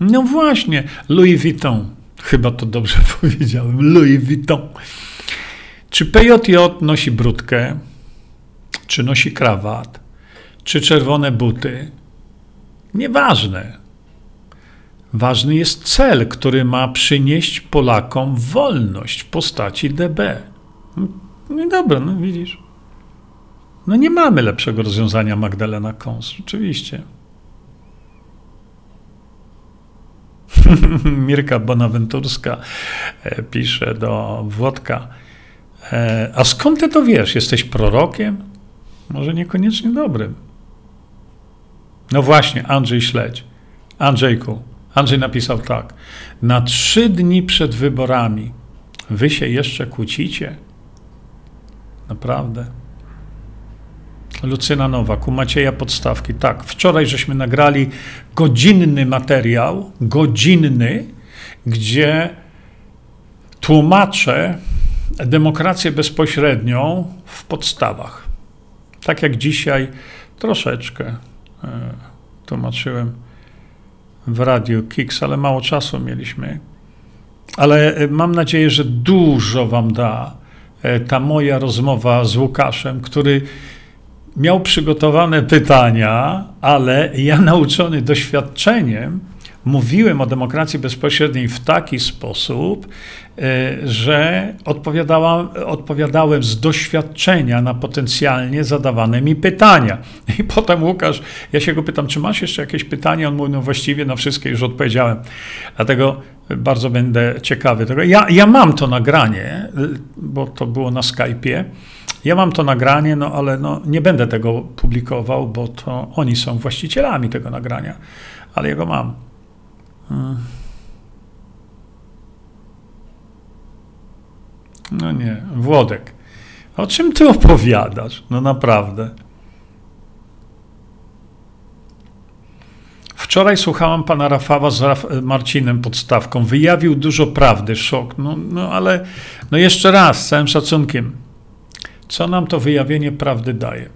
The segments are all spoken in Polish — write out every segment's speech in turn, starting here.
No właśnie, Louis Vuitton. Chyba to dobrze powiedziałem. Louis Vuitton. Czy PJJ nosi brudkę? Czy nosi krawat? Czy czerwone buty? Nieważne. Ważny jest cel, który ma przynieść Polakom wolność w postaci DB. No dobra, no widzisz. No nie mamy lepszego rozwiązania Magdalena Kons, oczywiście. Mirka Bonaventurska e, pisze do Włodka. E, a skąd ty to wiesz? Jesteś prorokiem? Może niekoniecznie dobrym. No właśnie, Andrzej Śledź. Andrzejku, Andrzej napisał tak. Na trzy dni przed wyborami wy się jeszcze kłócicie? Naprawdę. Lucyna Nowak, u Macieja Podstawki. Tak, wczoraj żeśmy nagrali godzinny materiał, godzinny, gdzie tłumaczę demokrację bezpośrednią w podstawach. Tak jak dzisiaj troszeczkę e, tłumaczyłem w radiu Kix, ale mało czasu mieliśmy. Ale e, mam nadzieję, że dużo Wam da e, ta moja rozmowa z Łukaszem, który miał przygotowane pytania, ale ja nauczony doświadczeniem, mówiłem o demokracji bezpośredniej w taki sposób, e, że odpowiadałem, z doświadczenia na potencjalnie zadawane mi pytania. I potem Łukasz, ja się go pytam, czy masz jeszcze jakieś pytania? On mówi, no właściwie na wszystkie już odpowiedziałem. Dlatego bardzo będę ciekawy tego. Ja, ja mam to nagranie, bo to było na Skype'ie. Ja mam to nagranie, no ale no, nie będę tego publikował, bo to oni są właścicielami tego nagrania, ale ja go mam. Hmm. No nie, Włodek. O czym ty opowiadasz? No naprawdę. Wczoraj słuchałam pana Rafała z Raf Marcinem Podstawką. Wyjawił dużo prawdy, szok. No, no ale no jeszcze raz, z całym szacunkiem. Co nam to wyjawienie prawdy daje?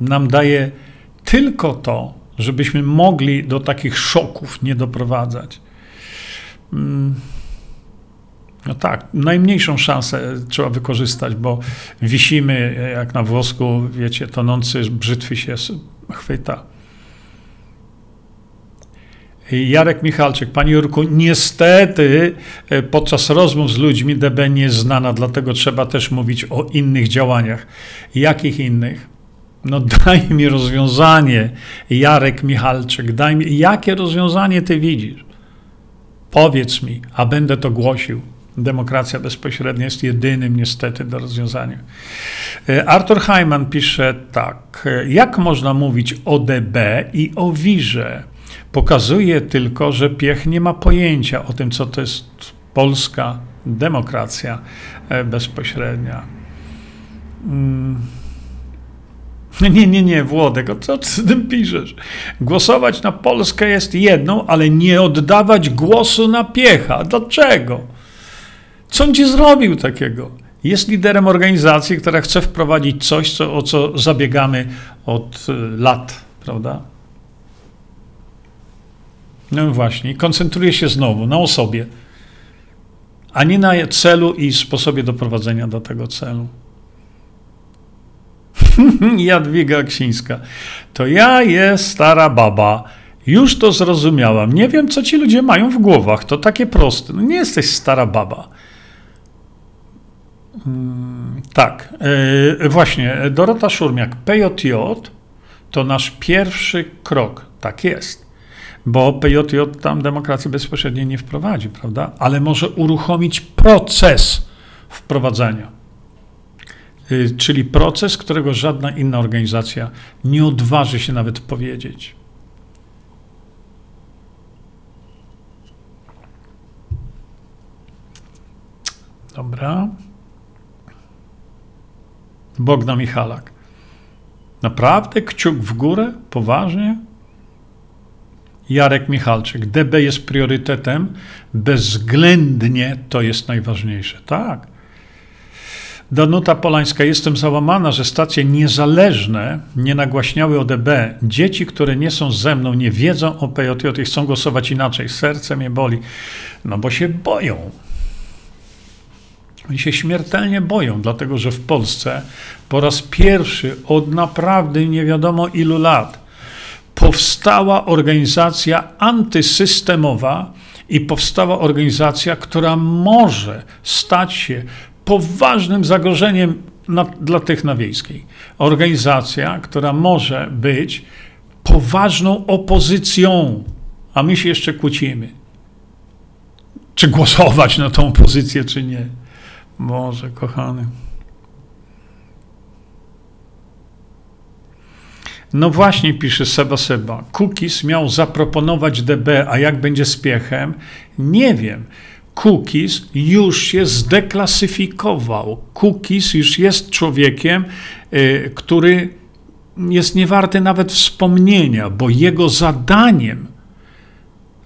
Nam daje tylko to, żebyśmy mogli do takich szoków nie doprowadzać. Mm. No tak, najmniejszą szansę trzeba wykorzystać, bo wisimy jak na włosku, wiecie, tonący brzytwy się chwyta. Jarek Michalczyk, Panie Jurku, niestety e, podczas rozmów z ludźmi DB nie znana, dlatego trzeba też mówić o innych działaniach. Jakich innych? No daj mi rozwiązanie, Jarek Michalczyk, daj mi, jakie rozwiązanie ty widzisz? Powiedz mi, a będę to głosił. Demokracja bezpośrednia jest jedynym niestety do rozwiązania. E, Arthur Hyman pisze tak. E, jak można mówić o DB i o wirze? Pokazuje tylko, że Piech nie ma pojęcia o tym, co to jest polska demokracja e, bezpośrednia. Mm. Nie, nie, nie, Włodek, o co ty tym piszesz? Głosować na Polskę jest jedną, ale nie oddawać głosu na Piecha. Dlaczego? Co on ci zrobił takiego? Jest liderem organizacji, która chce wprowadzić coś, co, o co zabiegamy od e, lat, prawda? No właśnie, koncentruje się znowu na osobie, a nie na celu i sposobie doprowadzenia do tego celu. Jadwiga Ksińska. To ja jest stara baba. Już to zrozumiałam. Nie wiem, co ci ludzie mają w głowach. To takie proste. No nie jesteś stara baba. Hmm, tak. Yy, właśnie, Dorota Szurmiak. PJJ to nasz pierwszy krok. Tak jest bo PJJ tam demokracji bezpośredniej nie wprowadzi, prawda? Ale może uruchomić proces wprowadzenia. Y, czyli proces, którego żadna inna organizacja nie odważy się nawet powiedzieć. Dobra. Bogna Michalak. Naprawdę kciuk w górę? Poważnie? Jarek Michalczyk. DB jest priorytetem, bezwzględnie to jest najważniejsze. Tak. Danuta Polańska, jestem załamana, że stacje niezależne nie nagłaśniały ODB. Dzieci, które nie są ze mną, nie wiedzą o PJJ i chcą głosować inaczej. Serce mnie boli. No bo się boją. Oni się śmiertelnie boją, dlatego że w Polsce po raz pierwszy od naprawdę nie wiadomo ilu lat powstała organizacja antysystemowa i powstała organizacja, która może stać się poważnym zagrożeniem na, dla tych na wiejskiej. Organizacja, która może być poważną opozycją, a my się jeszcze kłócimy. Czy głosować na tą opozycję, czy nie. Boże, kochany. No właśnie, pisze Seba Seba. Cookies miał zaproponować DB, a jak będzie z piechem? Nie wiem. Cookies już się zdeklasyfikował. Cookies już jest człowiekiem, y, który jest niewarty nawet wspomnienia, bo jego zadaniem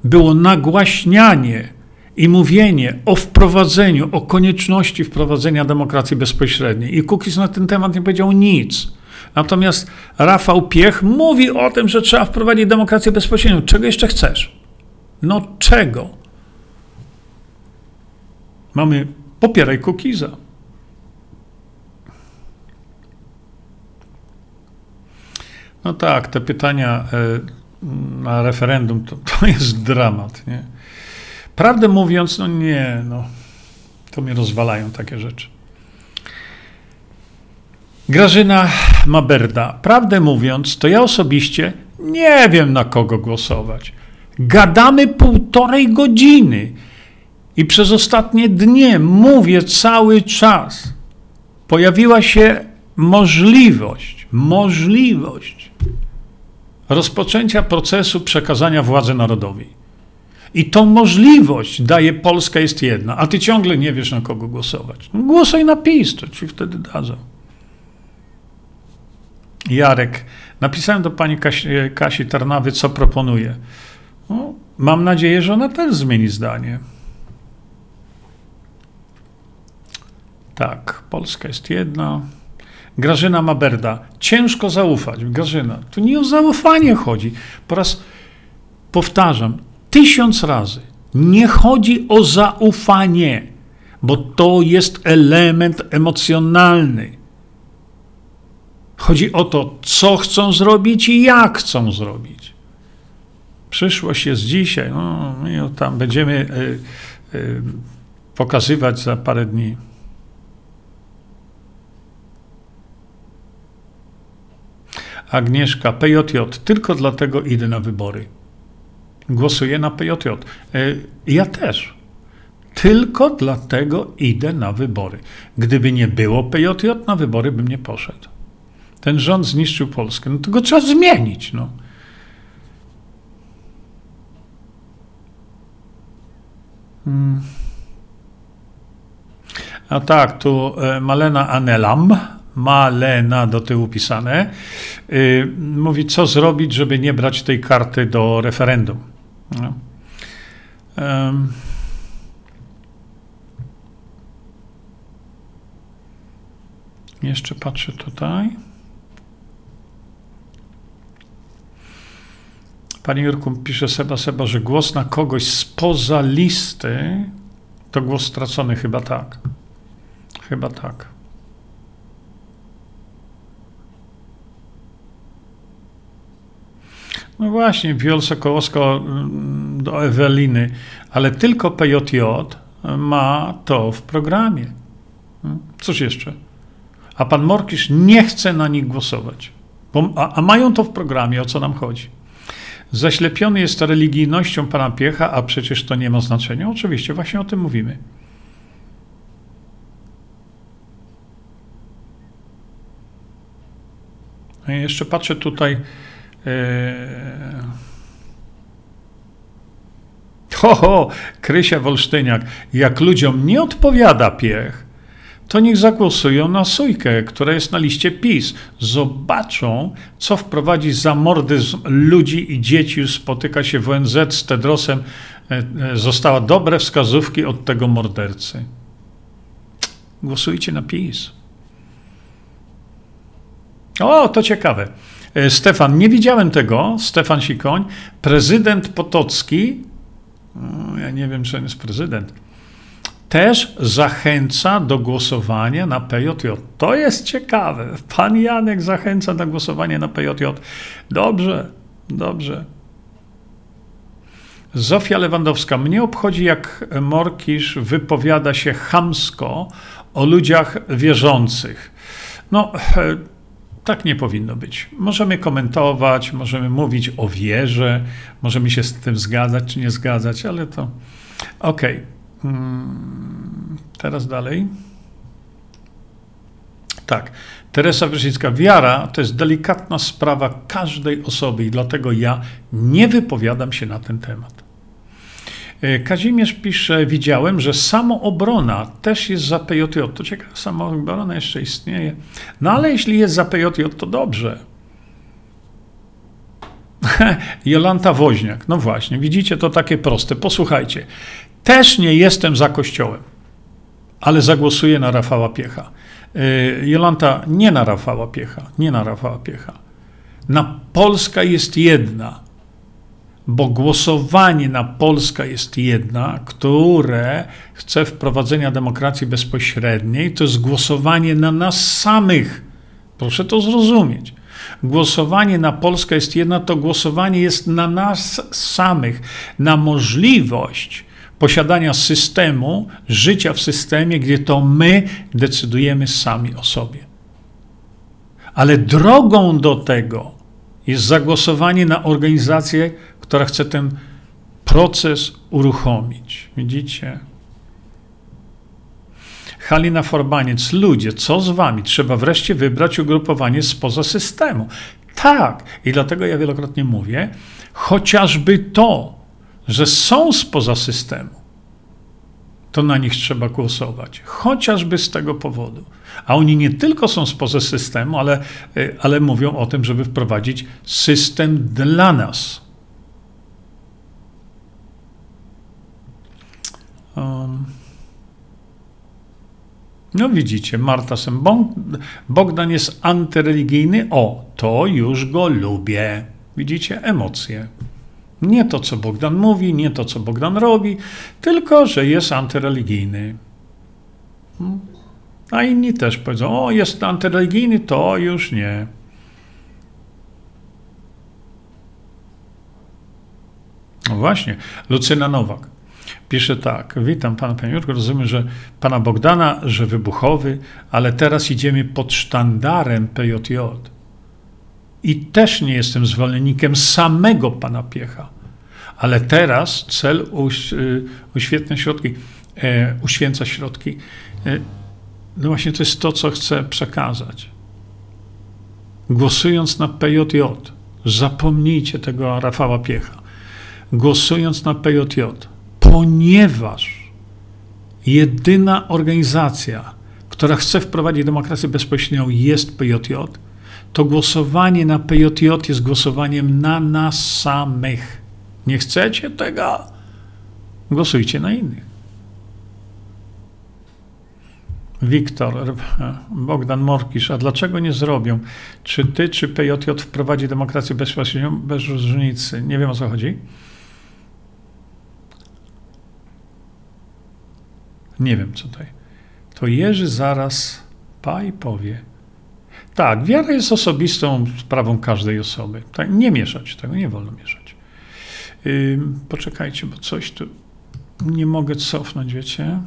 było nagłaśnianie i mówienie o wprowadzeniu, o konieczności wprowadzenia demokracji bezpośredniej. I Cookies na ten temat nie powiedział nic. Natomiast Rafał Piech mówi o tym, że trzeba wprowadzić demokrację bezpośrednią. Czego jeszcze chcesz? No czego? Mamy popieraj Kukiza. No tak, te pytania e, na referendum to, to jest dramat. Nie? Prawdę mówiąc, no nie, no, to mnie rozwalają takie rzeczy. Grażyna Maberda. Prawdę mówiąc, to ja osobiście nie wiem na kogo głosować. Gadamy półtorej godziny i przez ostatnie dnie mówię cały czas. Pojawiła się możliwość, możliwość rozpoczęcia procesu przekazania władzy narodowej. I tą możliwość daje Polska jest jedna, a ty ciągle nie wiesz na kogo głosować. Głosuj na PiS, to ci wtedy dadzą. Jarek, napisałem do pani Kasi, Kasi Tarnawy, co proponuje. No, mam nadzieję, że ona też zmieni zdanie. Tak, Polska jest jedna. Grażyna Maberda. Ciężko zaufać. Grażyna, tu nie o zaufanie chodzi. Po raz powtarzam, tysiąc razy. Nie chodzi o zaufanie, bo to jest element emocjonalny. Chodzi o to, co chcą zrobić i jak chcą zrobić. Przyszłość jest dzisiaj. No, my tam będziemy y, y, pokazywać za parę dni. Agnieszka, PJJ, tylko dlatego idę na wybory. Głosuję na PJJ. Y, ja też. Tylko dlatego idę na wybory. Gdyby nie było PJJ, na wybory bym nie poszedł. Ten rząd zniszczył Polskę. No to go trzeba zmienić. No. Hmm. A tak, tu e, Malena Anelam, Malena do tyłu pisane, yy, mówi, co zrobić, żeby nie brać tej karty do referendum. No. Um. Jeszcze patrzę tutaj. Panie Jurku, pisze Seba Seba, że głos na kogoś spoza listy to głos stracony. Chyba tak. Chyba tak. No właśnie, Wiol Sokołowska mm, do Eweliny, ale tylko PJJ ma to w programie. Hmm? Cóż jeszcze? A pan Morkisz nie chce na nich głosować. Bo, a, a mają to w programie, o co nam chodzi. Zaślepiony jest religijnością pana Piecha, a przecież to nie ma znaczenia. Oczywiście, właśnie o tym mówimy. No jeszcze patrzę tutaj. E, ho, ho, Krysia Wolsztyniak. Jak ludziom nie odpowiada piech, to niech zagłosują na Sójkę, która jest na liście PiS. Zobaczą, co wprowadzi zamordyzm ludzi i dzieci. Już spotyka się w ONZ z Tedrosem. E, e, została dobre wskazówki od tego mordercy. Głosujcie na PiS. O, to ciekawe. E, Stefan, nie widziałem tego, Stefan Sikoń. Prezydent Potocki, no, ja nie wiem, czy on jest prezydent, też zachęca do głosowania na PJJ. To jest ciekawe. Pan Janek zachęca do głosowania na PJJ. Dobrze, dobrze. Zofia Lewandowska. Mnie obchodzi, jak Morkisz wypowiada się chamsko o ludziach wierzących. No, tak nie powinno być. Możemy komentować, możemy mówić o wierze, możemy się z tym zgadzać czy nie zgadzać, ale to okej. Okay. Hmm, teraz dalej. Tak. Teresa Wyszyńska, wiara to jest delikatna sprawa każdej osoby i dlatego ja nie wypowiadam się na ten temat. E, Kazimierz pisze, widziałem, że samoobrona też jest za PJJ. To ciekawe, samoobrona jeszcze istnieje. No ale jeśli jest za PJJ, to dobrze. Jolanta Woźniak, no właśnie, widzicie, to takie proste. Posłuchajcie, też nie jestem za Kościołem, ale zagłosuję na Rafała Piecha. E, Jolanta, nie na Rafała Piecha, nie na Rafała Piecha. Na Polska jest jedna bo głosowanie na Polska jest jedna, które chce wprowadzenia demokracji bezpośredniej, to jest głosowanie na nas samych. Proszę to zrozumieć. Głosowanie na Polskę jest jedna, to głosowanie jest na nas samych, na możliwość posiadania systemu, życia w systemie, gdzie to my decydujemy sami o sobie. Ale drogą do tego jest zagłosowanie na organizację, która chce ten proces uruchomić. Widzicie? Halina Forbaniec, ludzie, co z wami? Trzeba wreszcie wybrać ugrupowanie spoza systemu. Tak, i dlatego ja wielokrotnie mówię, chociażby to, że są spoza systemu, to na nich trzeba głosować. Chociażby z tego powodu. A oni nie tylko są spoza systemu, ale, ale mówią o tym, żeby wprowadzić system dla nas. Um, no widzicie, Marta Sem Bogdan jest antyreligijny. O, to już go lubię. Widzicie, emocje. Nie to, co Bogdan mówi, nie to, co Bogdan robi, tylko, że jest antyreligijny. Hmm? A inni też powiedzą, o, jest antyreligijny, to już nie. No właśnie, Lucyna Nowak. Pisze tak, witam pana panie Jurku, rozumiem, że pana Bogdana, że wybuchowy, ale teraz idziemy pod sztandarem PJJ. I też nie jestem zwolennikiem samego pana Piecha, ale teraz cel y, uświetnia środki, e, uświęca środki. E, no właśnie to jest to, co chcę przekazać. Głosując na PJJ, zapomnijcie tego Rafała Piecha. Głosując na PJJ, ponieważ jedyna organizacja, która chce wprowadzić demokrację bezpośrednią jest PJJ, to głosowanie na PJJ jest głosowaniem na nas samych. Nie chcecie tego? Głosujcie na innych. Wiktor, Bogdan Morkisz, a dlaczego nie zrobią? Czy ty, czy PJJ wprowadzi demokrację bezpośrednią bez różnicy? Nie wiem o co chodzi. Nie wiem, co tutaj. To Jerzy zaraz pa i powie. Tak, wiara jest osobistą sprawą każdej osoby. Tak, nie mieszać tego, nie wolno mieszać. Yy, poczekajcie, bo coś tu nie mogę cofnąć, wiecie?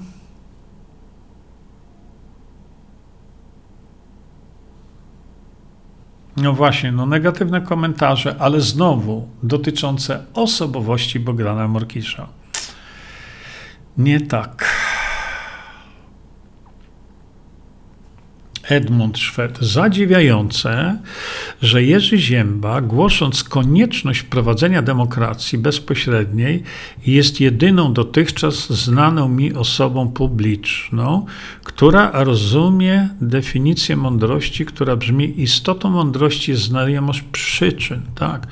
No właśnie, no negatywne komentarze, ale znowu dotyczące osobowości Bogdana Morkisza. Nie tak. Edmund Szwed. Zadziwiające, że Jerzy Ziemba, głosząc konieczność wprowadzenia demokracji bezpośredniej, jest jedyną dotychczas znaną mi osobą publiczną, która rozumie definicję mądrości, która brzmi: istotą mądrości jest znajomość przyczyn. Tak?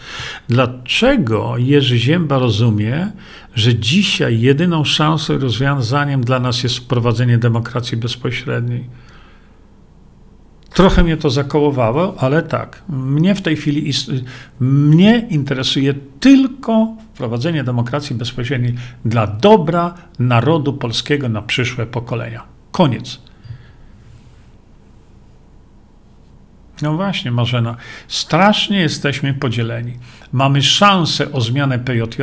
Dlaczego Jerzy Ziemba rozumie, że dzisiaj jedyną szansą i rozwiązaniem dla nas jest wprowadzenie demokracji bezpośredniej? Trochę mnie to zakołowało, ale tak, mnie w tej chwili mnie interesuje tylko wprowadzenie demokracji bezpośredniej dla dobra narodu polskiego na przyszłe pokolenia. Koniec. No właśnie, Marzena, strasznie jesteśmy podzieleni. Mamy szansę o zmianę PJJ,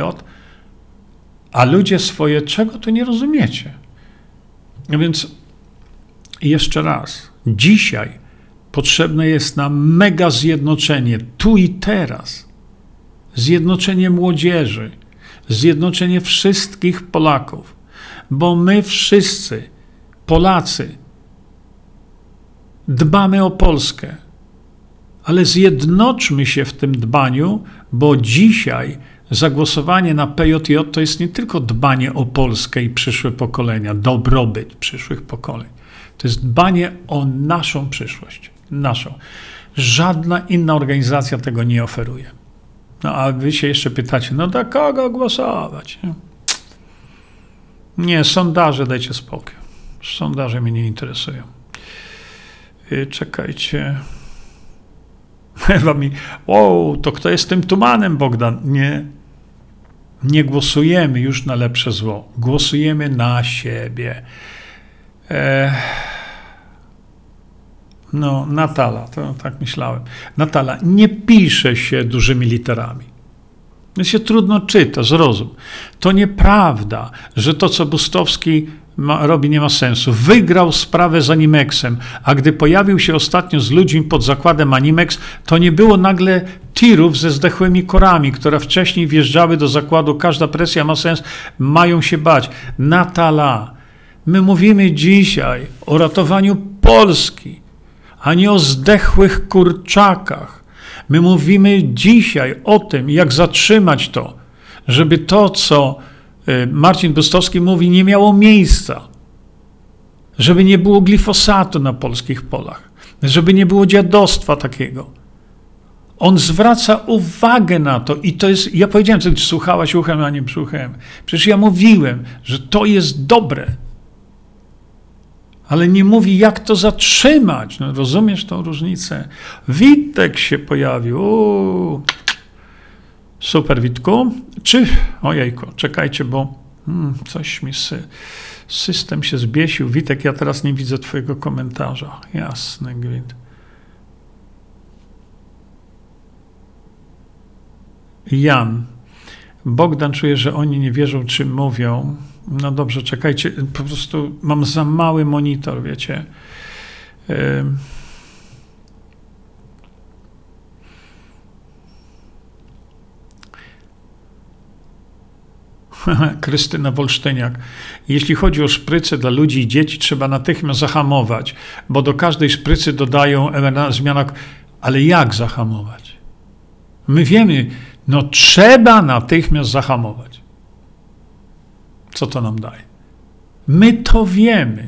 a ludzie swoje czego to nie rozumiecie. No więc jeszcze raz, dzisiaj potrzebne jest nam mega zjednoczenie, tu i teraz. Zjednoczenie młodzieży, zjednoczenie wszystkich Polaków, bo my wszyscy, Polacy, dbamy o Polskę, ale zjednoczmy się w tym dbaniu, bo dzisiaj zagłosowanie na PJJ to jest nie tylko dbanie o Polskę i przyszłe pokolenia, dobrobyt przyszłych pokoleń. To jest dbanie o naszą przyszłość. Naszą. Żadna inna organizacja tego nie oferuje. No a wy się jeszcze pytacie, no do kogo głosować? Nie, nie sondaże dajcie spokój. Sondaże mnie nie interesują. Y, czekajcie. Ewa mi, wow, to kto jest tym tumanem, Bogdan? Nie, nie głosujemy już na lepsze zło. Głosujemy na siebie. E, no, Natala, to tak myślałem. Natala, nie pisze się dużymi literami. To się trudno czyta, zrozum. To nieprawda, że to, co Bustowski ma, robi, nie ma sensu. Wygrał sprawę z Animexem, a gdy pojawił się ostatnio z ludźmi pod zakładem Animex, to nie było nagle tirów ze zdechłymi korami, które wcześniej wjeżdżały do zakładu. Każda presja ma sens, mają się bać. Natala, my mówimy dzisiaj o ratowaniu Polski, a nie o zdechłych kurczakach. My mówimy dzisiaj o tym, jak zatrzymać to, żeby to, co Y, Marcin Bustowski mówi, nie miało miejsca. Żeby nie było glifosatu na polskich polach, żeby nie było dziadostwa takiego. On zwraca uwagę na to i to jest, ja powiedziałem, że słuchałaś uchem, a nie brzuchem. Przecież ja mówiłem, że to jest dobre. Ale nie mówi, jak to zatrzymać. No, rozumiesz tą różnicę? Witek się pojawił. Super, Witku. Czy, ojejku, czekajcie, bo hmm, coś mi sy, system się zbiesił. Witek, ja teraz nie widzę twojego komentarza. Jasny gwint. Jan. Bogdan czuje, że oni nie wierzą, czym mówią. No dobrze, czekajcie, po prostu mam za mały monitor, wiecie. Krystyna Wolsztyniak. Jeśli chodzi o szpryce dla ludzi i dzieci, trzeba natychmiast zahamować, bo do każdej szprycy dodają zmiana. Ale jak zahamować? My wiemy, no trzeba natychmiast zahamować. Co to nam daje? My to wiemy,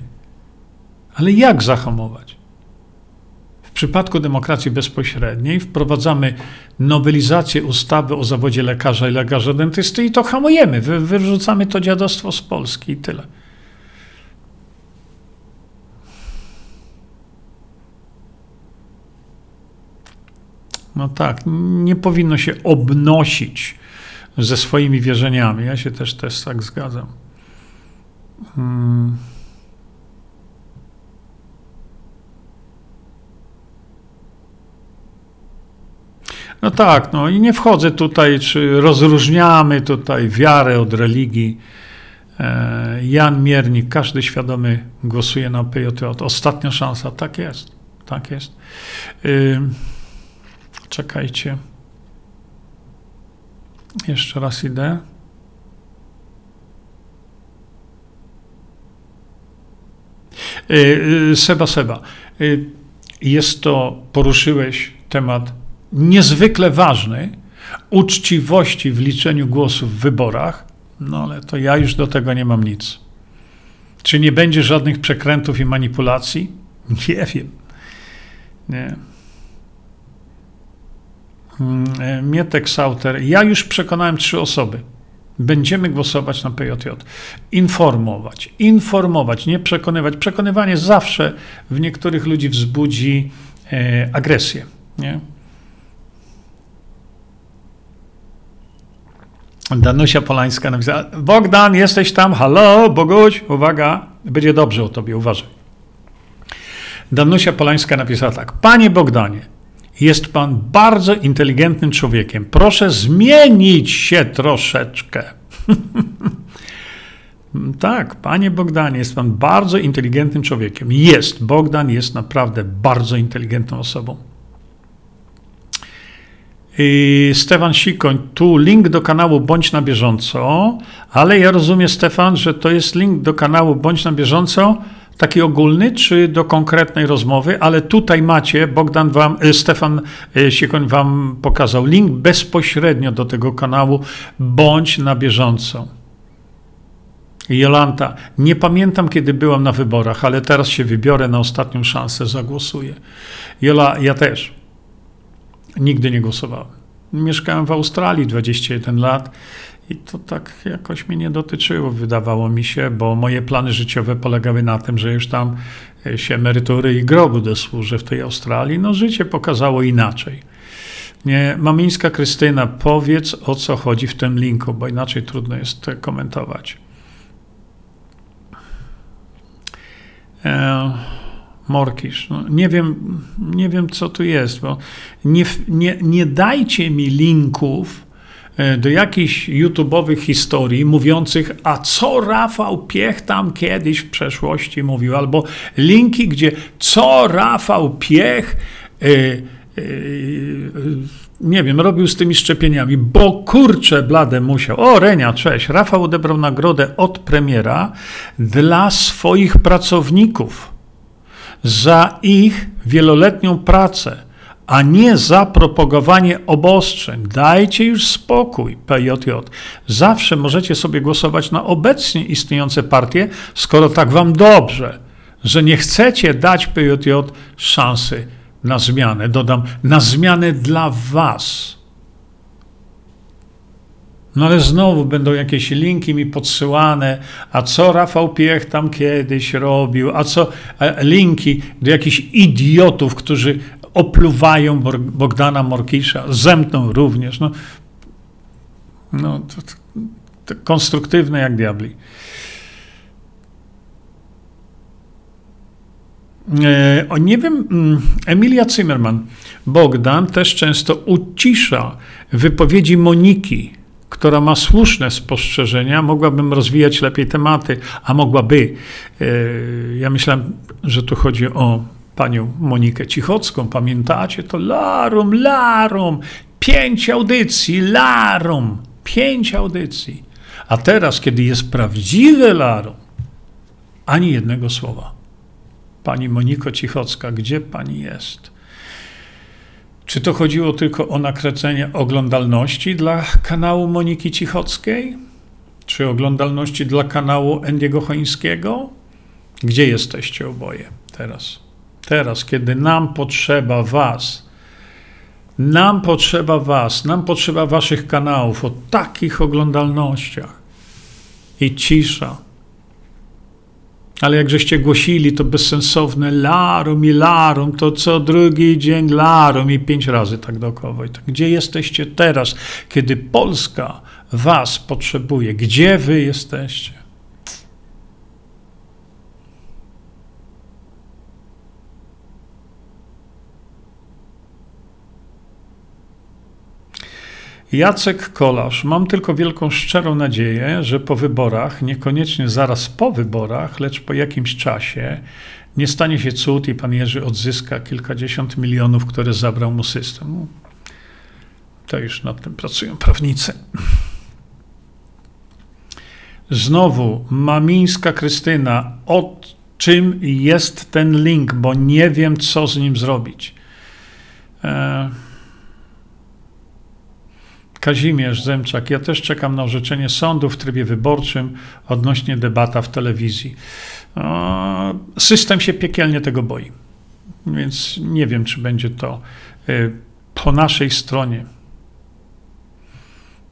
ale jak zahamować? W przypadku demokracji bezpośredniej wprowadzamy nowelizację ustawy o zawodzie lekarza i lekarza dentysty i to hamujemy. Wy, wyrzucamy to dziadostwo z Polski i tyle. No tak, nie powinno się obnosić ze swoimi wierzeniami. Ja się też, też tak zgadzam. Hmm. No tak, no i nie wchodzę tutaj, czy rozróżniamy tutaj wiarę od religii. E, Jan Miernik, każdy świadomy głosuje na PJJ. Ostatnia szansa, tak jest, tak jest. Czekajcie. Jeszcze raz idę. Y, y, Seba, Seba, y, jest to, poruszyłeś temat niezwykle ważny, uczciwości w liczeniu głosów w wyborach, no ale to ja już do tego nie mam nic. Czy nie będzie żadnych przekrętów i manipulacji? Nie wiem. Nie. Mm, e, Mietek Sauter. Ja już przekonałem trzy osoby. Będziemy głosować na PJJ. Informować, informować, nie przekonywać. Przekonywanie zawsze w niektórych ludzi wzbudzi e, agresję. Nie? Danusia Polańska napisała, Bogdan, jesteś tam, halo, Boguś, uwaga, będzie dobrze o tobie, uważaj. Danusia Polańska napisała tak, panie Bogdanie, jest pan bardzo inteligentnym człowiekiem, proszę zmienić się troszeczkę. tak, panie Bogdanie, jest pan bardzo inteligentnym człowiekiem. Jest, Bogdan jest naprawdę bardzo inteligentną osobą. I Stefan Sikoń, tu link do kanału Bądź na bieżąco, ale ja rozumiem, Stefan, że to jest link do kanału Bądź na bieżąco, taki ogólny, czy do konkretnej rozmowy, ale tutaj macie, Bogdan wam, e, Stefan e, Sikoń wam pokazał link bezpośrednio do tego kanału Bądź na bieżąco. Jolanta, nie pamiętam kiedy byłam na wyborach, ale teraz się wybiorę na ostatnią szansę, zagłosuję. Jola, ja też. Nigdy nie głosowałem. Mieszkałem w Australii 21 lat i to tak jakoś mnie nie dotyczyło, wydawało mi się, bo moje plany życiowe polegały na tym, że już tam e, się emerytury i grobu dosłużę w tej Australii. No życie pokazało inaczej. Nie, Mamińska Krystyna, powiedz o co chodzi w tym linku, bo inaczej trudno jest komentować. E Morkisz. No, nie, wiem, nie wiem, co tu jest, bo nie, nie, nie dajcie mi linków do jakichś YouTube'owych historii mówiących, a co Rafał Piech tam kiedyś w przeszłości mówił, albo linki, gdzie co Rafał Piech yy, yy, nie wiem, robił z tymi szczepieniami, bo kurczę blade musiał. O, Renia, cześć. Rafał odebrał nagrodę od premiera dla swoich pracowników za ich wieloletnią pracę, a nie za propagowanie obostrzeń. Dajcie już spokój, PJJ. Zawsze możecie sobie głosować na obecnie istniejące partie, skoro tak wam dobrze, że nie chcecie dać PJJ szansy na zmianę. Dodam, na zmianę dla was. No ale znowu będą jakieś linki mi podsyłane, a co Rafał Piech tam kiedyś robił, a co linki do jakichś idiotów, którzy opluwają Bogdana Morkisza, zemtną również. No, no to, to, konstruktywne jak diabli. E, o, nie wiem, mm, Emilia Zimmerman, Bogdan też często ucisza wypowiedzi Moniki, która ma słuszne spostrzeżenia, mogłabym rozwijać lepiej tematy, a mogłaby. E, ja myślałem, że tu chodzi o panią Monikę Cichocką. Pamiętacie to? Larum, larum, pięć audycji, larum, pięć audycji. A teraz, kiedy jest prawdziwe larum, ani jednego słowa. Pani Moniko Cichocka, gdzie pani jest? Czy to chodziło tylko o nakręcenie oglądalności dla kanału Moniki Cichockiej? Czy oglądalności dla kanału Endiego Chońskiego? Gdzie jesteście oboje teraz? Teraz, kiedy nam potrzeba Was, nam potrzeba Was, nam potrzeba Waszych kanałów o takich oglądalnościach i cisza ale jak żeście głosili to bezsensowne larum i larum, to co drugi dzień larum i pięć razy tak dookoła. tak, gdzie jesteście teraz, kiedy Polska was potrzebuje? Gdzie wy jesteście? Jacek Kolarz. Mam tylko wielką, szczerą nadzieję, że po wyborach, niekoniecznie zaraz po wyborach, lecz po jakimś czasie, nie stanie się cud i pan Jerzy odzyska kilkadziesiąt milionów, które zabrał mu system. To już nad tym pracują prawnicy. Znowu, Mamińska Krystyna. O czym jest ten link, bo nie wiem, co z nim zrobić. E Kazimierz Zemczak, ja też czekam na orzeczenie sądu w trybie wyborczym odnośnie debata w telewizji. System się piekielnie tego boi, więc nie wiem, czy będzie to y, po naszej stronie.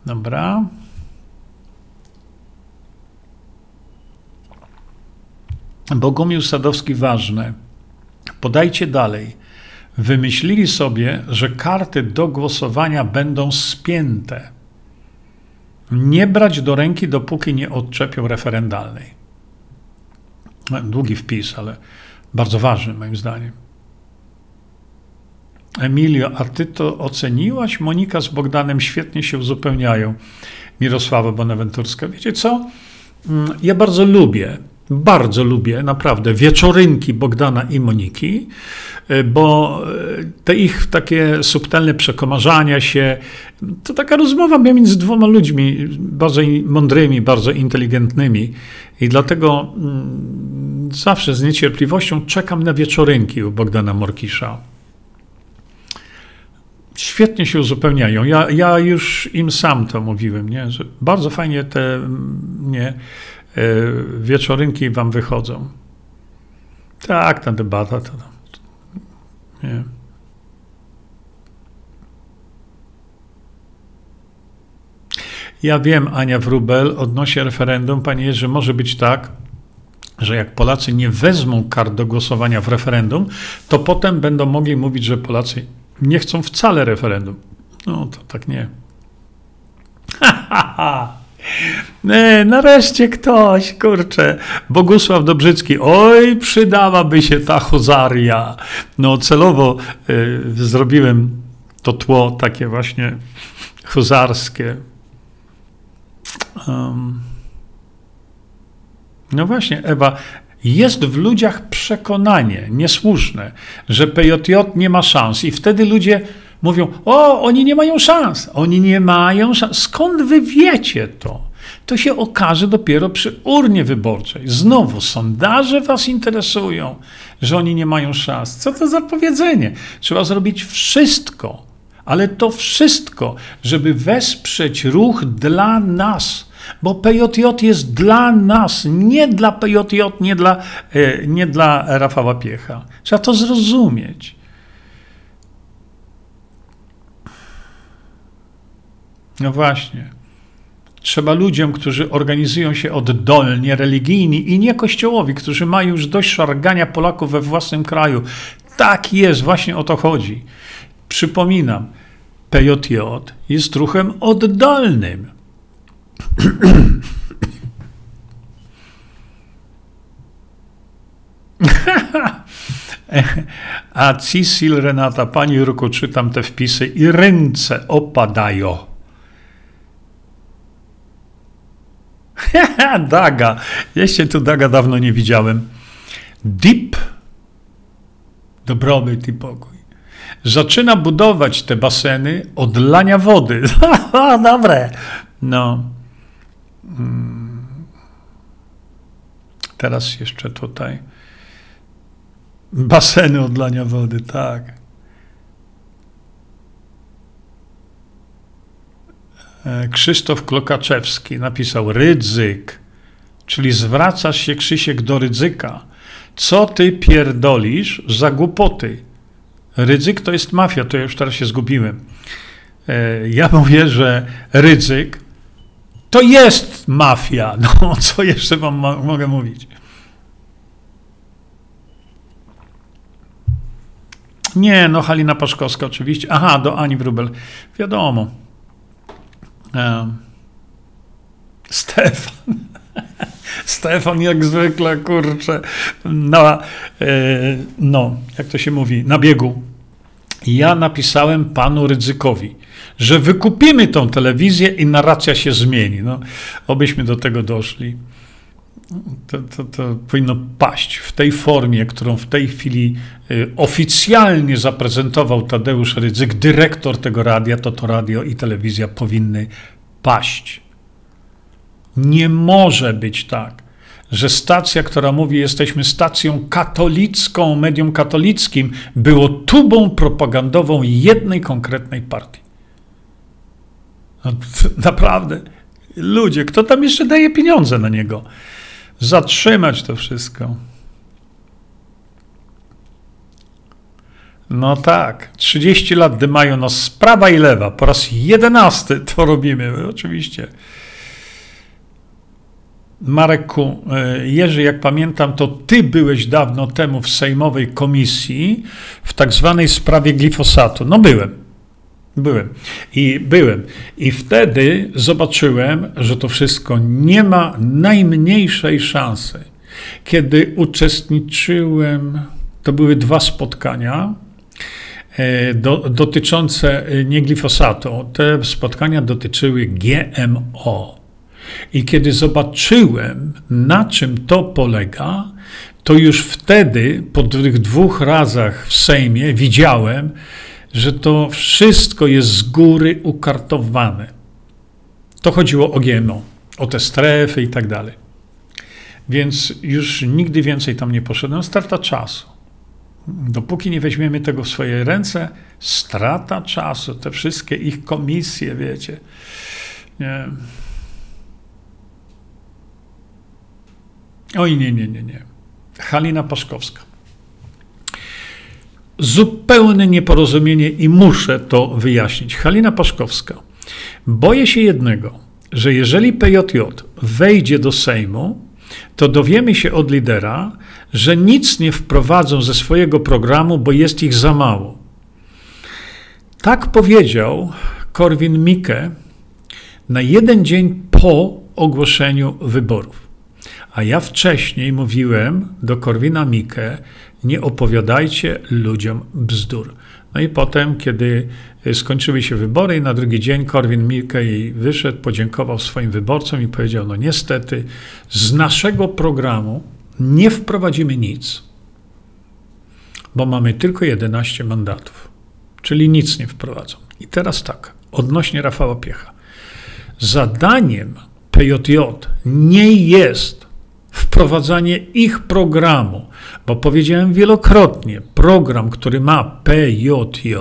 Dobra. Bogumił Sadowski ważne. Podajcie dalej wymyślili sobie, że karty do głosowania będą spięte. Nie brać do ręki, dopóki nie odczepią referendalnej. Długi wpis, ale bardzo ważny moim zdaniem. Emilio, a ty to oceniłaś? Monika z Bogdanem świetnie się uzupełniają. Mirosława Bonaventurska. Wiecie co? Mm, ja bardzo lubię, bardzo lubię naprawdę wieczorynki Bogdana i Moniki, e, bo e, te ich takie subtelne przekomarzania się, to taka rozmowa między dwoma ludźmi, bardzo mądrymi, bardzo inteligentnymi i dlatego mm, zawsze z niecierpliwością czekam na wieczorynki u Bogdana Morkisza świetnie się uzupełniają. Ja, ja już im sam to mówiłem, nie? że bardzo fajnie te nie, e, wieczorynki wam wychodzą. Tak, ta debata to. Nie. Ja wiem, Ania Wrubel, odnośnie referendum, panie że może być tak, że jak Polacy nie wezmą kart do głosowania w referendum, to potem będą mogli mówić, że Polacy nie chcą wcale referendum. No to tak nie. E, nareszcie ktoś, kurczę, Bogusław Dobrzycki, oj, przydałaby się ta huzaria. No celowo y, zrobiłem to tło takie właśnie huzarskie. Um. No właśnie, Ewa, jest w ludziach przekonanie niesłuszne, że PJJ nie ma szans, i wtedy ludzie mówią: O, oni nie mają szans, oni nie mają szans. Skąd wy wiecie to? To się okaże dopiero przy urnie wyborczej. Znowu sondaże was interesują, że oni nie mają szans. Co to za powiedzenie? Trzeba zrobić wszystko, ale to wszystko, żeby wesprzeć ruch dla nas bo PJJ jest dla nas, nie dla PJJ, nie dla, e, nie dla Rafała Piecha. Trzeba to zrozumieć. No właśnie. Trzeba ludziom, którzy organizują się oddolnie, religijni i nie kościołowi, którzy mają już dość szargania Polaków we własnym kraju. Tak jest, właśnie o to chodzi. Przypominam, PJJ jest ruchem oddolnym. A Cisil Renata, pani Jurku, czytam te wpisy i ręce opadają. Daga. Jeszcze tu Daga dawno nie widziałem. Deep, dobrobyt i pokój. Zaczyna budować te baseny od lania wody. Dobre. No. Mm. Teraz jeszcze tutaj. Baseny odlania wody, tak. Krzysztof Klokaczewski napisał Rydzyk, czyli zwracasz się, Krzysiek, do ryzyka. Co ty pierdolisz za głupoty? Rydzyk to jest mafia, to ja już teraz się zgubiłem. E, ja mówię, że ryzyk to jest mafia. No, co jeszcze wam mogę mówić? Nie, no Halina Paszkowska oczywiście. Aha, do Ani Wrubel. Wiadomo. Stefan. Stefan jak zwykle, kurczę, na, e, no, jak to się mówi, na biegu. Ja napisałem panu Rydzykowi że wykupimy tą telewizję i narracja się zmieni. No, obyśmy do tego doszli. To, to, to, powinno paść w tej formie, którą w tej chwili y, oficjalnie zaprezentował Tadeusz Rydzyk, dyrektor tego radia, to to radio i telewizja powinny paść. Nie może być tak, że stacja, która mówi, jesteśmy stacją katolicką, medium katolickim, było tubą propagandową jednej konkretnej partii. No, naprawdę. Ludzie, kto tam jeszcze daje pieniądze na niego? Zatrzymać to wszystko. No tak, 30 lat dymają nas z prawa i lewa. Po raz jedenasty to robimy, oczywiście. Marku, e, Jerzy, jak pamiętam, to ty byłeś dawno temu w Sejmowej Komisji w tak zwanej sprawie glifosatu. No byłem. Byłem. I byłem. I wtedy zobaczyłem, że to wszystko nie ma najmniejszej szansy. Kiedy uczestniczyłem, to były dwa spotkania e, do, dotyczące e, nie glifosatu. Te spotkania dotyczyły GMO. I kiedy zobaczyłem, na czym to polega, to już wtedy, po tych dwóch razach w Sejmie, widziałem, że to wszystko jest z góry ukartowane. To chodziło o GMO, o te strefy i tak dalej. Więc już nigdy więcej tam nie poszedłem. Strata czasu. Dopóki nie weźmiemy tego w swoje ręce, strata czasu. Te wszystkie ich komisje, wiecie. Nie. Oj, nie, nie, nie, nie. Halina Paszkowska. Zupełne nieporozumienie i muszę to wyjaśnić. Halina Paszkowska. Boję się jednego, że jeżeli PJJ wejdzie do Sejmu, to dowiemy się od lidera, że nic nie wprowadzą ze swojego programu, bo jest ich za mało. Tak powiedział Korwin Mikke na jeden dzień po ogłoszeniu wyborów. A ja wcześniej mówiłem do Korwina Mikke, nie opowiadajcie ludziom bzdur. No i potem, kiedy skończyły się wybory i na drugi dzień Korwin Mikke wyszedł, podziękował swoim wyborcom i powiedział, no niestety z naszego programu nie wprowadzimy nic, bo mamy tylko 11 mandatów, czyli nic nie wprowadzą. I teraz tak, odnośnie Rafała Piecha. Zadaniem PJJ nie jest wprowadzanie ich programu, bo powiedziałem wielokrotnie, program, który ma PJJ,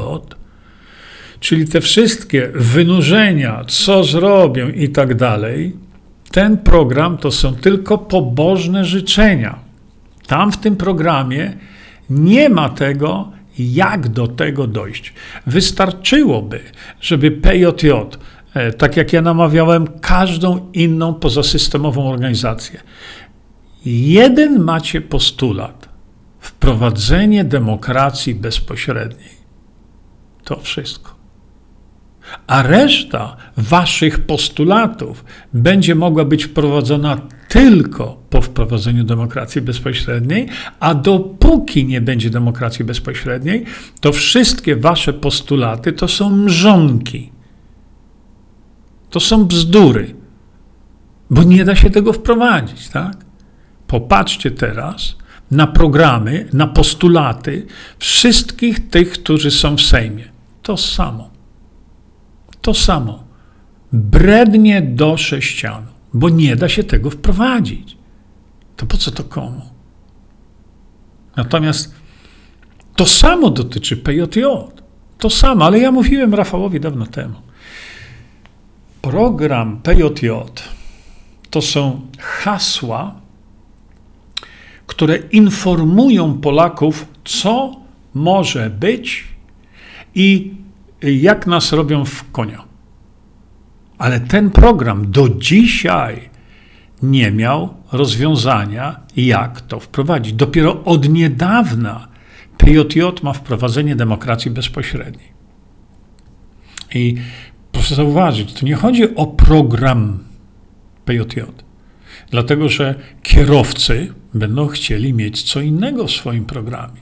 czyli te wszystkie wynurzenia, co zrobią i tak dalej, ten program to są tylko pobożne życzenia. Tam w tym programie nie ma tego, jak do tego dojść. Wystarczyłoby, żeby PJJ, e, tak jak ja namawiałem każdą inną pozasystemową organizację, jeden macie postulat wprowadzenie demokracji bezpośredniej. To wszystko. A reszta waszych postulatów będzie mogła być wprowadzona tylko po wprowadzeniu demokracji bezpośredniej, a dopóki nie będzie demokracji bezpośredniej, to wszystkie wasze postulaty to są mrzonki. To są bzdury, bo nie da się tego wprowadzić, tak? Popatrzcie teraz na programy, na postulaty wszystkich tych, którzy są w Sejmie. To samo. To samo. Brednie do sześcianu, bo nie da się tego wprowadzić. To po co to komu? Natomiast to samo dotyczy PJJ. To samo, ale ja mówiłem Rafałowi dawno temu. Program PJJ to są hasła, które informują Polaków, co może być i jak nas robią w konia. Ale ten program do dzisiaj nie miał rozwiązania, jak to wprowadzić. Dopiero od niedawna PJJ ma wprowadzenie demokracji bezpośredniej. I proszę zauważyć, to nie chodzi o program PJJ, dlatego że kierowcy będą chcieli mieć co innego w swoim programie.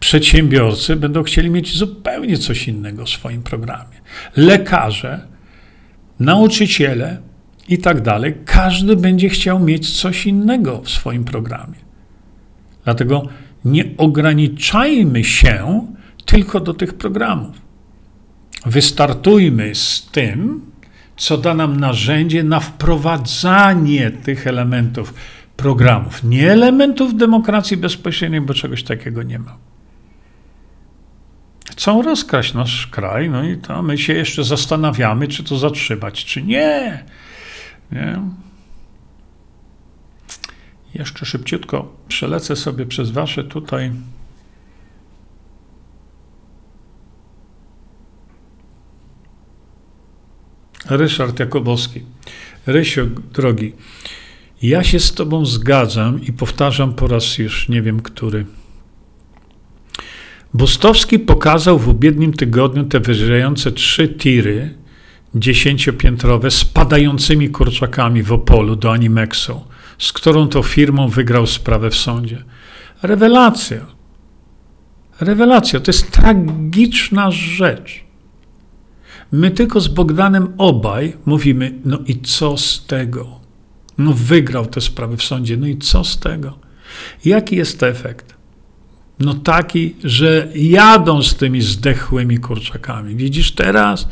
Przedsiębiorcy będą chcieli mieć zupełnie coś innego w swoim programie. Lekarze, nauczyciele i tak dalej, każdy będzie chciał mieć coś innego w swoim programie. Dlatego nie ograniczajmy się tylko do tych programów. Wystartujmy z tym, co da nam narzędzie na wprowadzanie tych elementów programów, nie elementów demokracji bezpośredniej, bo czegoś takiego nie ma. Chcą rozkraść nasz kraj, no i to my się jeszcze zastanawiamy, czy to zatrzymać, czy nie. nie? Jeszcze szybciutko przelecę sobie przez wasze tutaj. Ryszard Jakubowski. Rysio, drogi, Ja się z Tobą zgadzam i powtarzam po raz już nie wiem który. Bustowski pokazał w ubiednim tygodniu te wyżejące trzy tiry dziesięciopiętrowe spadającymi kurczakami w Opolu do Animexu, z którą to firmą wygrał sprawę w sądzie. Rewelacja. Rewelacja. To jest tragiczna rzecz. My tylko z Bogdanem obaj mówimy, no i co z tego? No wygrał te sprawy w sądzie, no i co z tego? Jaki jest efekt? No taki, że jadą z tymi zdechłymi kurczakami. Widzisz teraz?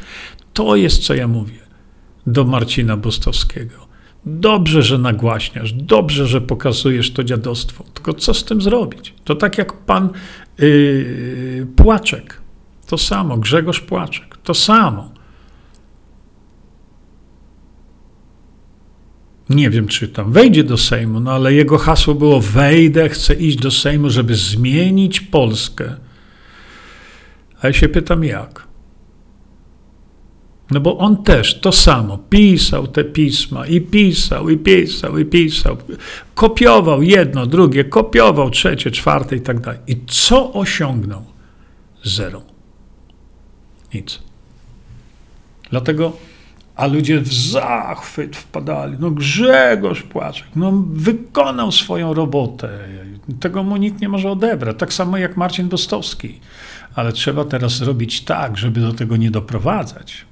To jest, co ja mówię do Marcina Bostowskiego. Dobrze, że nagłaśniasz, dobrze, że pokazujesz to dziadostwo, tylko co z tym zrobić? To tak jak pan yy, Płaczek, to samo, Grzegorz Płaczek, to samo. Nie wiem, czy tam wejdzie do Sejmu, no ale jego hasło było: wejdę, chcę iść do Sejmu, żeby zmienić Polskę. A ja się pytam, jak? No bo on też to samo pisał te pisma i pisał, i pisał, i pisał. Kopiował jedno, drugie, kopiował trzecie, czwarte i tak dalej. I co osiągnął? Zero. Nic. Dlatego, a ludzie w zachwyt wpadali. No Grzegorz Płaczek, no wykonał swoją robotę. Tego mu nikt nie może odebrać. Tak samo jak Marcin Dostowski. Ale trzeba teraz zrobić tak, żeby do tego nie doprowadzać.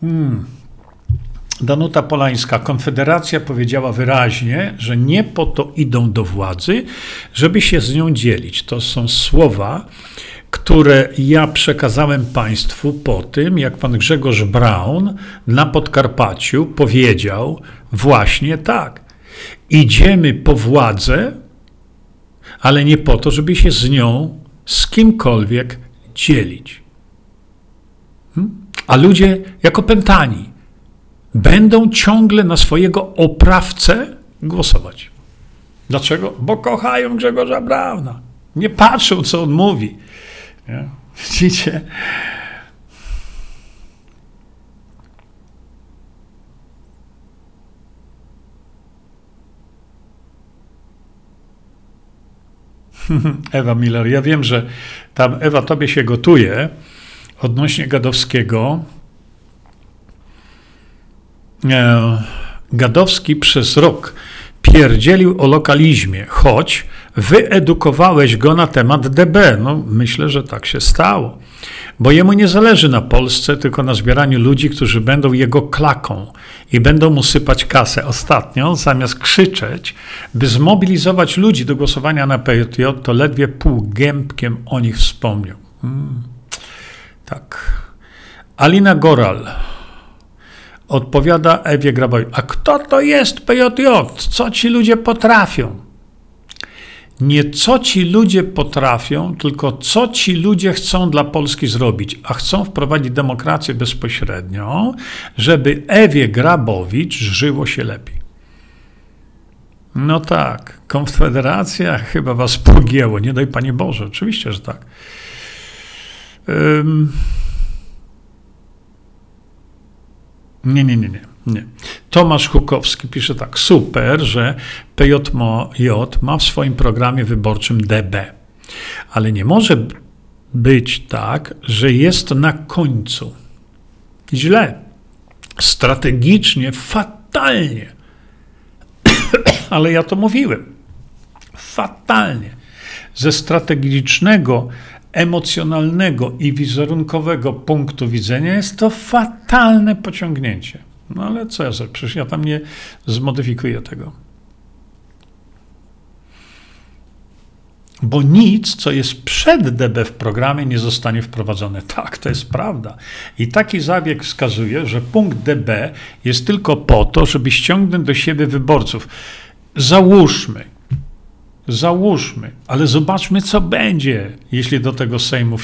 Hmm. Danuta Polańska. Konfederacja powiedziała wyraźnie, że nie po to idą do władzy, żeby się z nią dzielić. To są słowa, które ja przekazałem Państwu po tym, jak pan Grzegorz Braun na Podkarpaciu powiedział właśnie tak. Idziemy po władzę, ale nie po to, żeby się z nią, z kimkolwiek dzielić. A ludzie jako pętani będą ciągle na swojego oprawcę głosować. Dlaczego? Bo kochają Grzegorza Brauna. Nie patrzą, co on mówi. Nie? Widzicie? Ewa Miller, ja wiem, że tam Ewa tobie się gotuje, odnośnie Gadowskiego. E, Gadowski przez rok pierdzielił o lokalizmie, choć wyedukowałeś go na temat DB. No, myślę, że tak się stało. Bo jemu nie zależy na Polsce, tylko na zbieraniu ludzi, którzy będą jego klaką i będą mu sypać kasę. Ostatnio, zamiast krzyczeć, by zmobilizować ludzi do głosowania na PJJ, to ledwie półgębkiem o nich wspomniał. Hmm. Tak. Alina Goral odpowiada Ewie Grabowi. A kto to jest PJJ? Co ci ludzie potrafią? Nie co ci ludzie potrafią, tylko co ci ludzie chcą dla Polski zrobić. A chcą wprowadzić demokrację bezpośrednio, żeby Ewie Grabowicz żyło się lepiej. No tak, Konfederacja chyba was pogięło. Nie daj Panie Boże, oczywiście, że tak. Nie, nie, nie, nie. Nie. Tomasz Hukowski pisze tak. Super, że PJJ ma w swoim programie wyborczym DB. Ale nie może być tak, że jest na końcu. Źle. Strategicznie, fatalnie. Ale ja to mówiłem. Fatalnie. Ze strategicznego emocjonalnego i wizerunkowego punktu widzenia jest to fatalne pociągnięcie. No ale co ja? Przecież ja tam nie zmodyfikuję tego. Bo nic, co jest przed DB w programie, nie zostanie wprowadzone. Tak, to jest prawda. I taki zabieg wskazuje, że punkt DB jest tylko po to, żeby ściągnąć do siebie wyborców. Załóżmy, Załóżmy, ale zobaczmy, co będzie, jeśli do tego Sejmu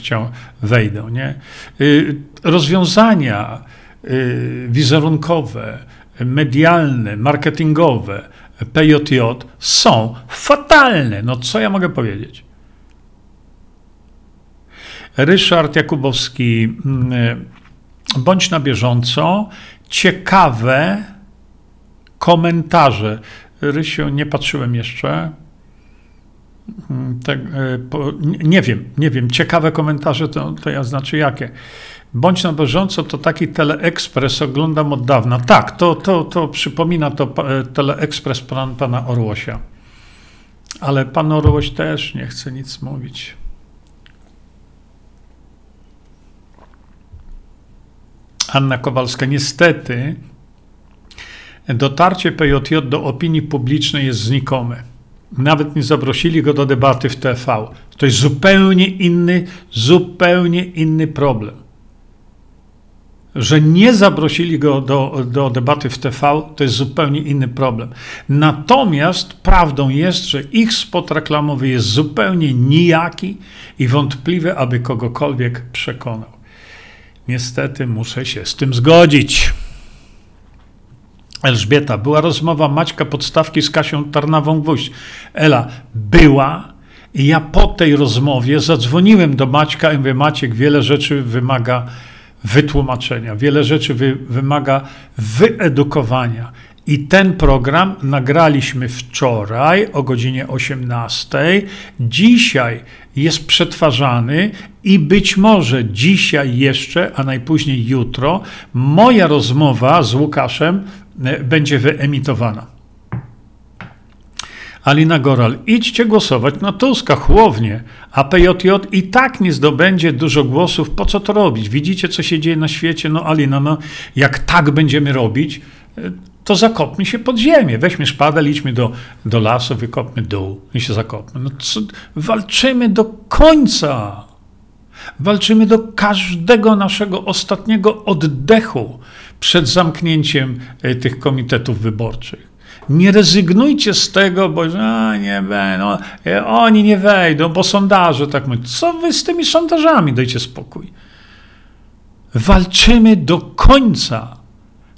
wejdą. Nie? Y, rozwiązania wizerunkowe, medialne, marketingowe PJJ są fatalne. No co ja mogę powiedzieć? Ryszard Jakubowski, mm, bądź na bieżąco. Ciekawe, komentarze. Rysiu, nie patrzyłem jeszcze. Po, nie wiem, nie wiem. Ciekawe komentarze to, to ja znaczy jakie. Bądź na bieżąco, to taki Teleekspres oglądam od dawna. Tak, to, to, to przypomina to e, Teleekspres pan, pana Orłosia. Ale pan Orłoś też nie chce nic mówić. Anna Kowalska, niestety dotarcie PJJ do opinii publicznej jest znikome. Nawet nie zaprosili go do debaty w TV. To jest zupełnie inny, zupełnie inny problem. Że nie zaprosili go do, do debaty w TV, to jest zupełnie inny problem. Natomiast prawdą jest, że ich spot reklamowy jest zupełnie nijaki i wątpliwe, aby kogokolwiek przekonał. Niestety muszę się z tym zgodzić. Elżbieta, była rozmowa Maćka Podstawki z Kasią Tarnawą-Gwóźdź. Ela, była i ja po tej rozmowie zadzwoniłem do Maćka i mówię, Maciek, wiele rzeczy wymaga wytłumaczenia, wiele rzeczy wy, wymaga wyedukowania. I ten program nagraliśmy wczoraj o godzinie 18. Dzisiaj jest przetwarzany i być może dzisiaj jeszcze, a najpóźniej jutro, moja rozmowa z Łukaszem e, będzie wyemitowana. Alina Goral, idźcie głosować na Tuska, chłownie, a PJJ i tak nie zdobędzie dużo głosów, po co to robić? Widzicie, co się dzieje na świecie? No Alina, no jak tak będziemy robić, e, to zakopmy się pod ziemię. Weźmy szpadę, idźmy do, do lasu, wykopmy dół i się zakopmy. No co, walczymy do końca. Walczymy do każdego naszego ostatniego oddechu przed zamknięciem e, tych komitetów wyborczych. Nie rezygnujcie z tego, bo a, nie no, oni nie wejdą, bo sondaże tak mówią. Co wy z tymi sondażami? Dajcie spokój. Walczymy do końca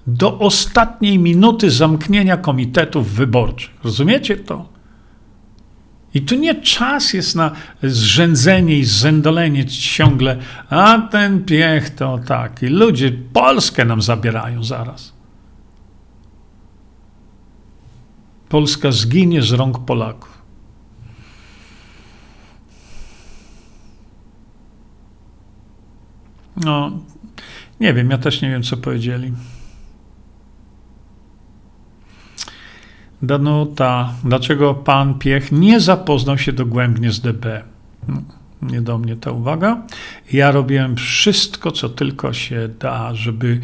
do ostatniej minuty zamknięcia komitetów wyborczych. Rozumiecie to? I tu nie czas jest na zrzędzenie i zędolenie ciągle, a ten piech to taki. Ludzie Polskę nam zabierają zaraz. Polska zginie z rąk Polaków. No, nie wiem, ja też nie wiem, co powiedzieli. Danuta, dlaczego pan Piech nie zapoznał się dogłębnie z DB? No, nie do mnie ta uwaga. Ja robiłem wszystko, co tylko się da, żeby,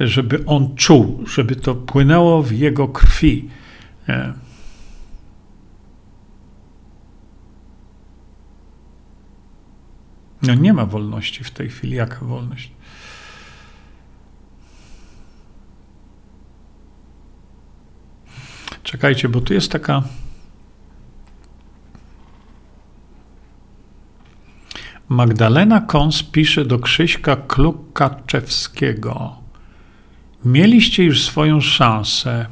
żeby on czuł, żeby to płynęło w jego krwi. No nie ma wolności w tej chwili. Jaka wolność? Czekajcie, bo tu jest taka. Magdalena Kons pisze do Krzyśka Klukaczewskiego. Mieliście już swoją szansę.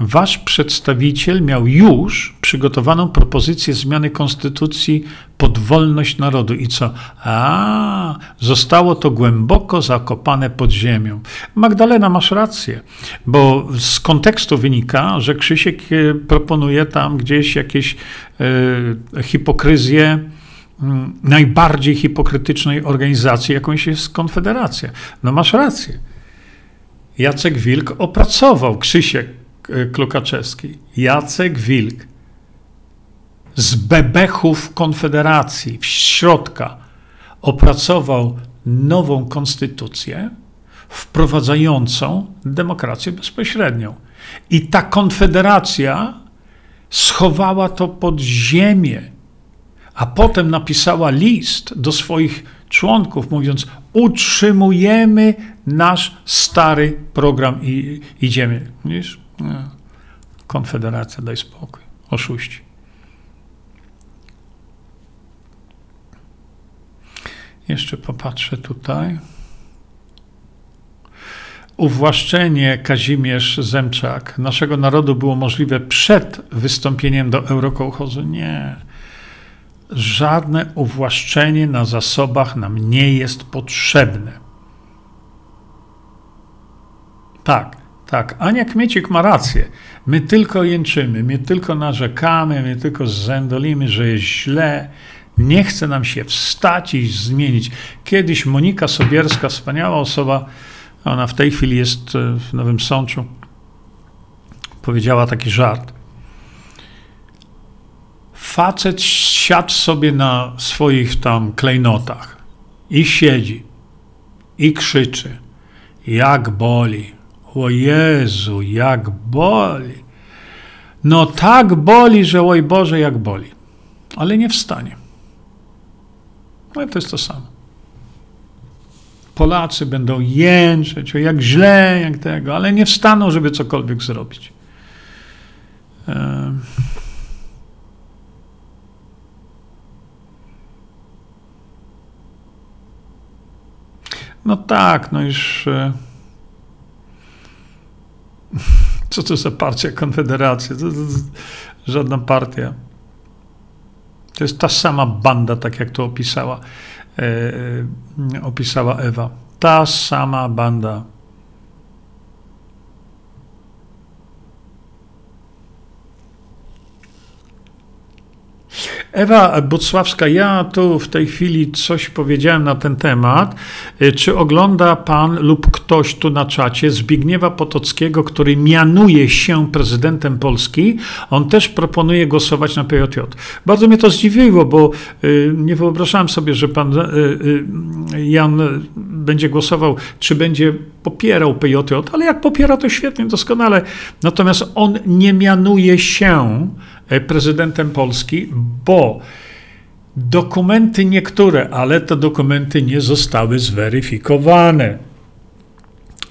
Wasz przedstawiciel miał już przygotowaną propozycję zmiany konstytucji pod wolność narodu. I co? A, zostało to głęboko zakopane pod ziemią. Magdalena, masz rację, bo z kontekstu wynika, że Krzysiek e, proponuje tam gdzieś jakieś mm, najbardziej hipokrytycznej organizacji, jakąś jest Konfederacja. No masz rację. Jacek Wilk opracował Krzysiek E, Klukaczewski, Jacek Wilk z bebechów Konfederacji w środka opracował nową konstytucję wprowadzającą demokrację bezpośrednią. I ta konfederacja schowała to pod ziemię, a potem napisała list do swoich członków, mówiąc: Utrzymujemy nasz stary program i idziemy. Widzisz? Nie. Konfederacja, daj spokój. Oszuści. Jeszcze popatrzę tutaj. Uwłaszczenie Kazimierz Zemczak naszego narodu było możliwe przed wystąpieniem do Eurokołchozu? Nie. Żadne uwłaszczenie na zasobach nam nie jest potrzebne. Tak, Tak, Ania Kmiecik ma rację. My tylko jęczymy, my tylko narzekamy, my tylko zędolimy, że jest źle. Nie chce nam się wstać i zmienić. Kiedyś Monika Sobierska, wspaniała osoba, ona w tej chwili jest e, w Nowym Sączu, powiedziała taki żart. Facet siadł sobie na swoich tam klejnotach i siedzi i krzyczy, jak boli. O Jezu, jak boli. No tak boli, że oj Boże, jak boli. Ale nie wstanie. No to jest to samo. Polacy będą jęczeć, o jak źle, jak tego, ale nie wstaną, żeby cokolwiek zrobić. No tak, no już. Co to za partia Konfederacja? To, to, to, żadna partia. To jest ta sama banda, tak jak to opisała, e, e, opisała Ewa. Ta sama banda. Ewa Bucławska, ja tu w tej chwili coś powiedziałem na ten temat. Y, czy ogląda pan lub ktoś tu na czacie Zbigniewa Potockiego, który mianuje się prezydentem Polski? On też proponuje głosować na PJJ. Bardzo mnie to zdziwiło, bo y, nie wyobrażałem sobie, że pan y, Jan będzie głosował, czy będzie popierał PJJ, ale jak popiera, to świetnie, doskonale. Natomiast on nie mianuje się E, prezydentem Polski, bo dokumenty niektóre, ale te dokumenty nie zostały zweryfikowane.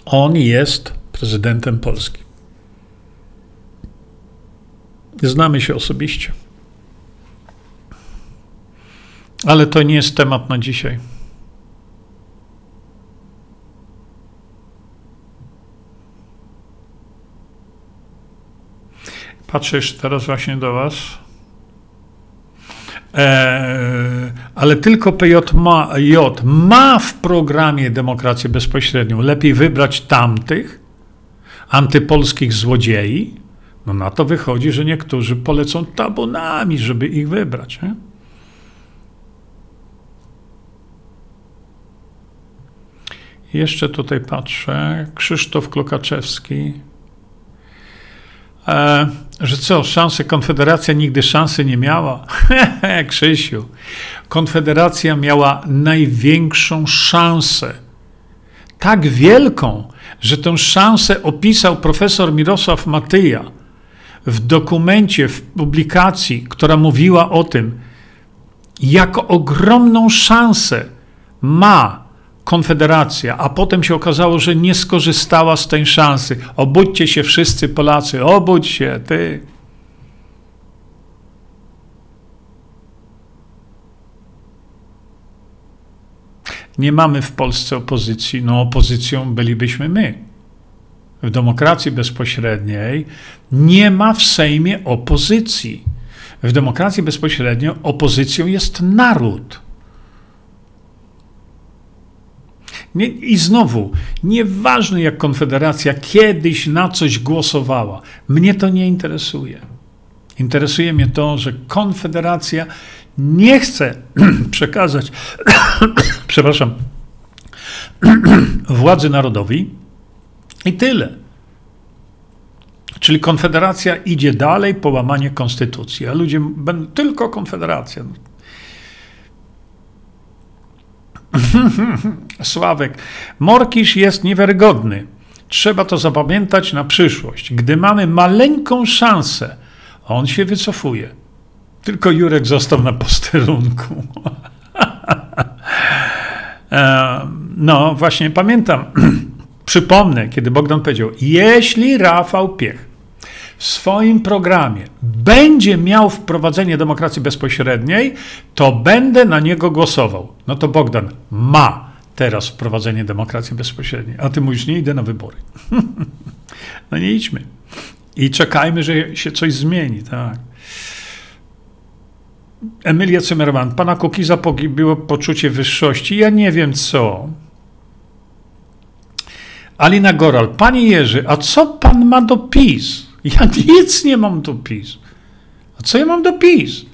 On jest prezydentem Polski. Znamy się osobiście. Ale to nie jest temat na dzisiaj. Patrzę jeszcze teraz właśnie do Was. E, ale tylko PJ ma, J ma w programie demokrację bezpośrednią. Lepiej wybrać tamtych antypolskich złodziei. No na to wychodzi, że niektórzy polecą tabunami, żeby ich wybrać. Nie? Jeszcze tutaj patrzę. Krzysztof Klokaczewski. E, że co, szansę Konfederacja nigdy szansy nie miała? Krzysiu, Konfederacja miała największą szansę. Tak wielką, że tę szansę opisał profesor Mirosław Matyja w dokumencie, w publikacji, która mówiła o tym, jak ogromną szansę ma Konfederacja, a potem się okazało, że nie skorzystała z tej szansy. Obudźcie się wszyscy Polacy, obudź się, ty. Nie mamy w Polsce opozycji. No, opozycją bylibyśmy my. W demokracji bezpośredniej nie ma w Sejmie opozycji. W demokracji bezpośrednio opozycją jest naród. Nie, I znowu, nieważne jak Konfederacja kiedyś na coś głosowała, mnie to nie interesuje. Interesuje mnie to, że Konfederacja nie chce przekazać, przepraszam, władzy narodowi i tyle. Czyli Konfederacja idzie dalej po łamanie konstytucji, a ludzie będą tylko Konfederacja. Sławek, Morkisz jest niewiarygodny. Trzeba to zapamiętać na przyszłość. Gdy mamy maleńką szansę, on się wycofuje. Tylko Jurek został na posterunku. no, właśnie pamiętam. Przypomnę, kiedy Bogdan powiedział: Jeśli Rafał Piech w swoim programie będzie miał wprowadzenie demokracji bezpośredniej, to będę na niego głosował. No to Bogdan ma teraz wprowadzenie demokracji bezpośredniej, a ty mówisz, nie idę na wybory. no nie idźmy. I czekajmy, że się coś zmieni, tak. Emilia Zimmerman, pana Kukiza pogibiło poczucie wyższości. Ja nie wiem co, Alina Goral, panie Jerzy, a co pan ma do PiS? Ja nic nie mam do PiS. A co ja mam do PiS?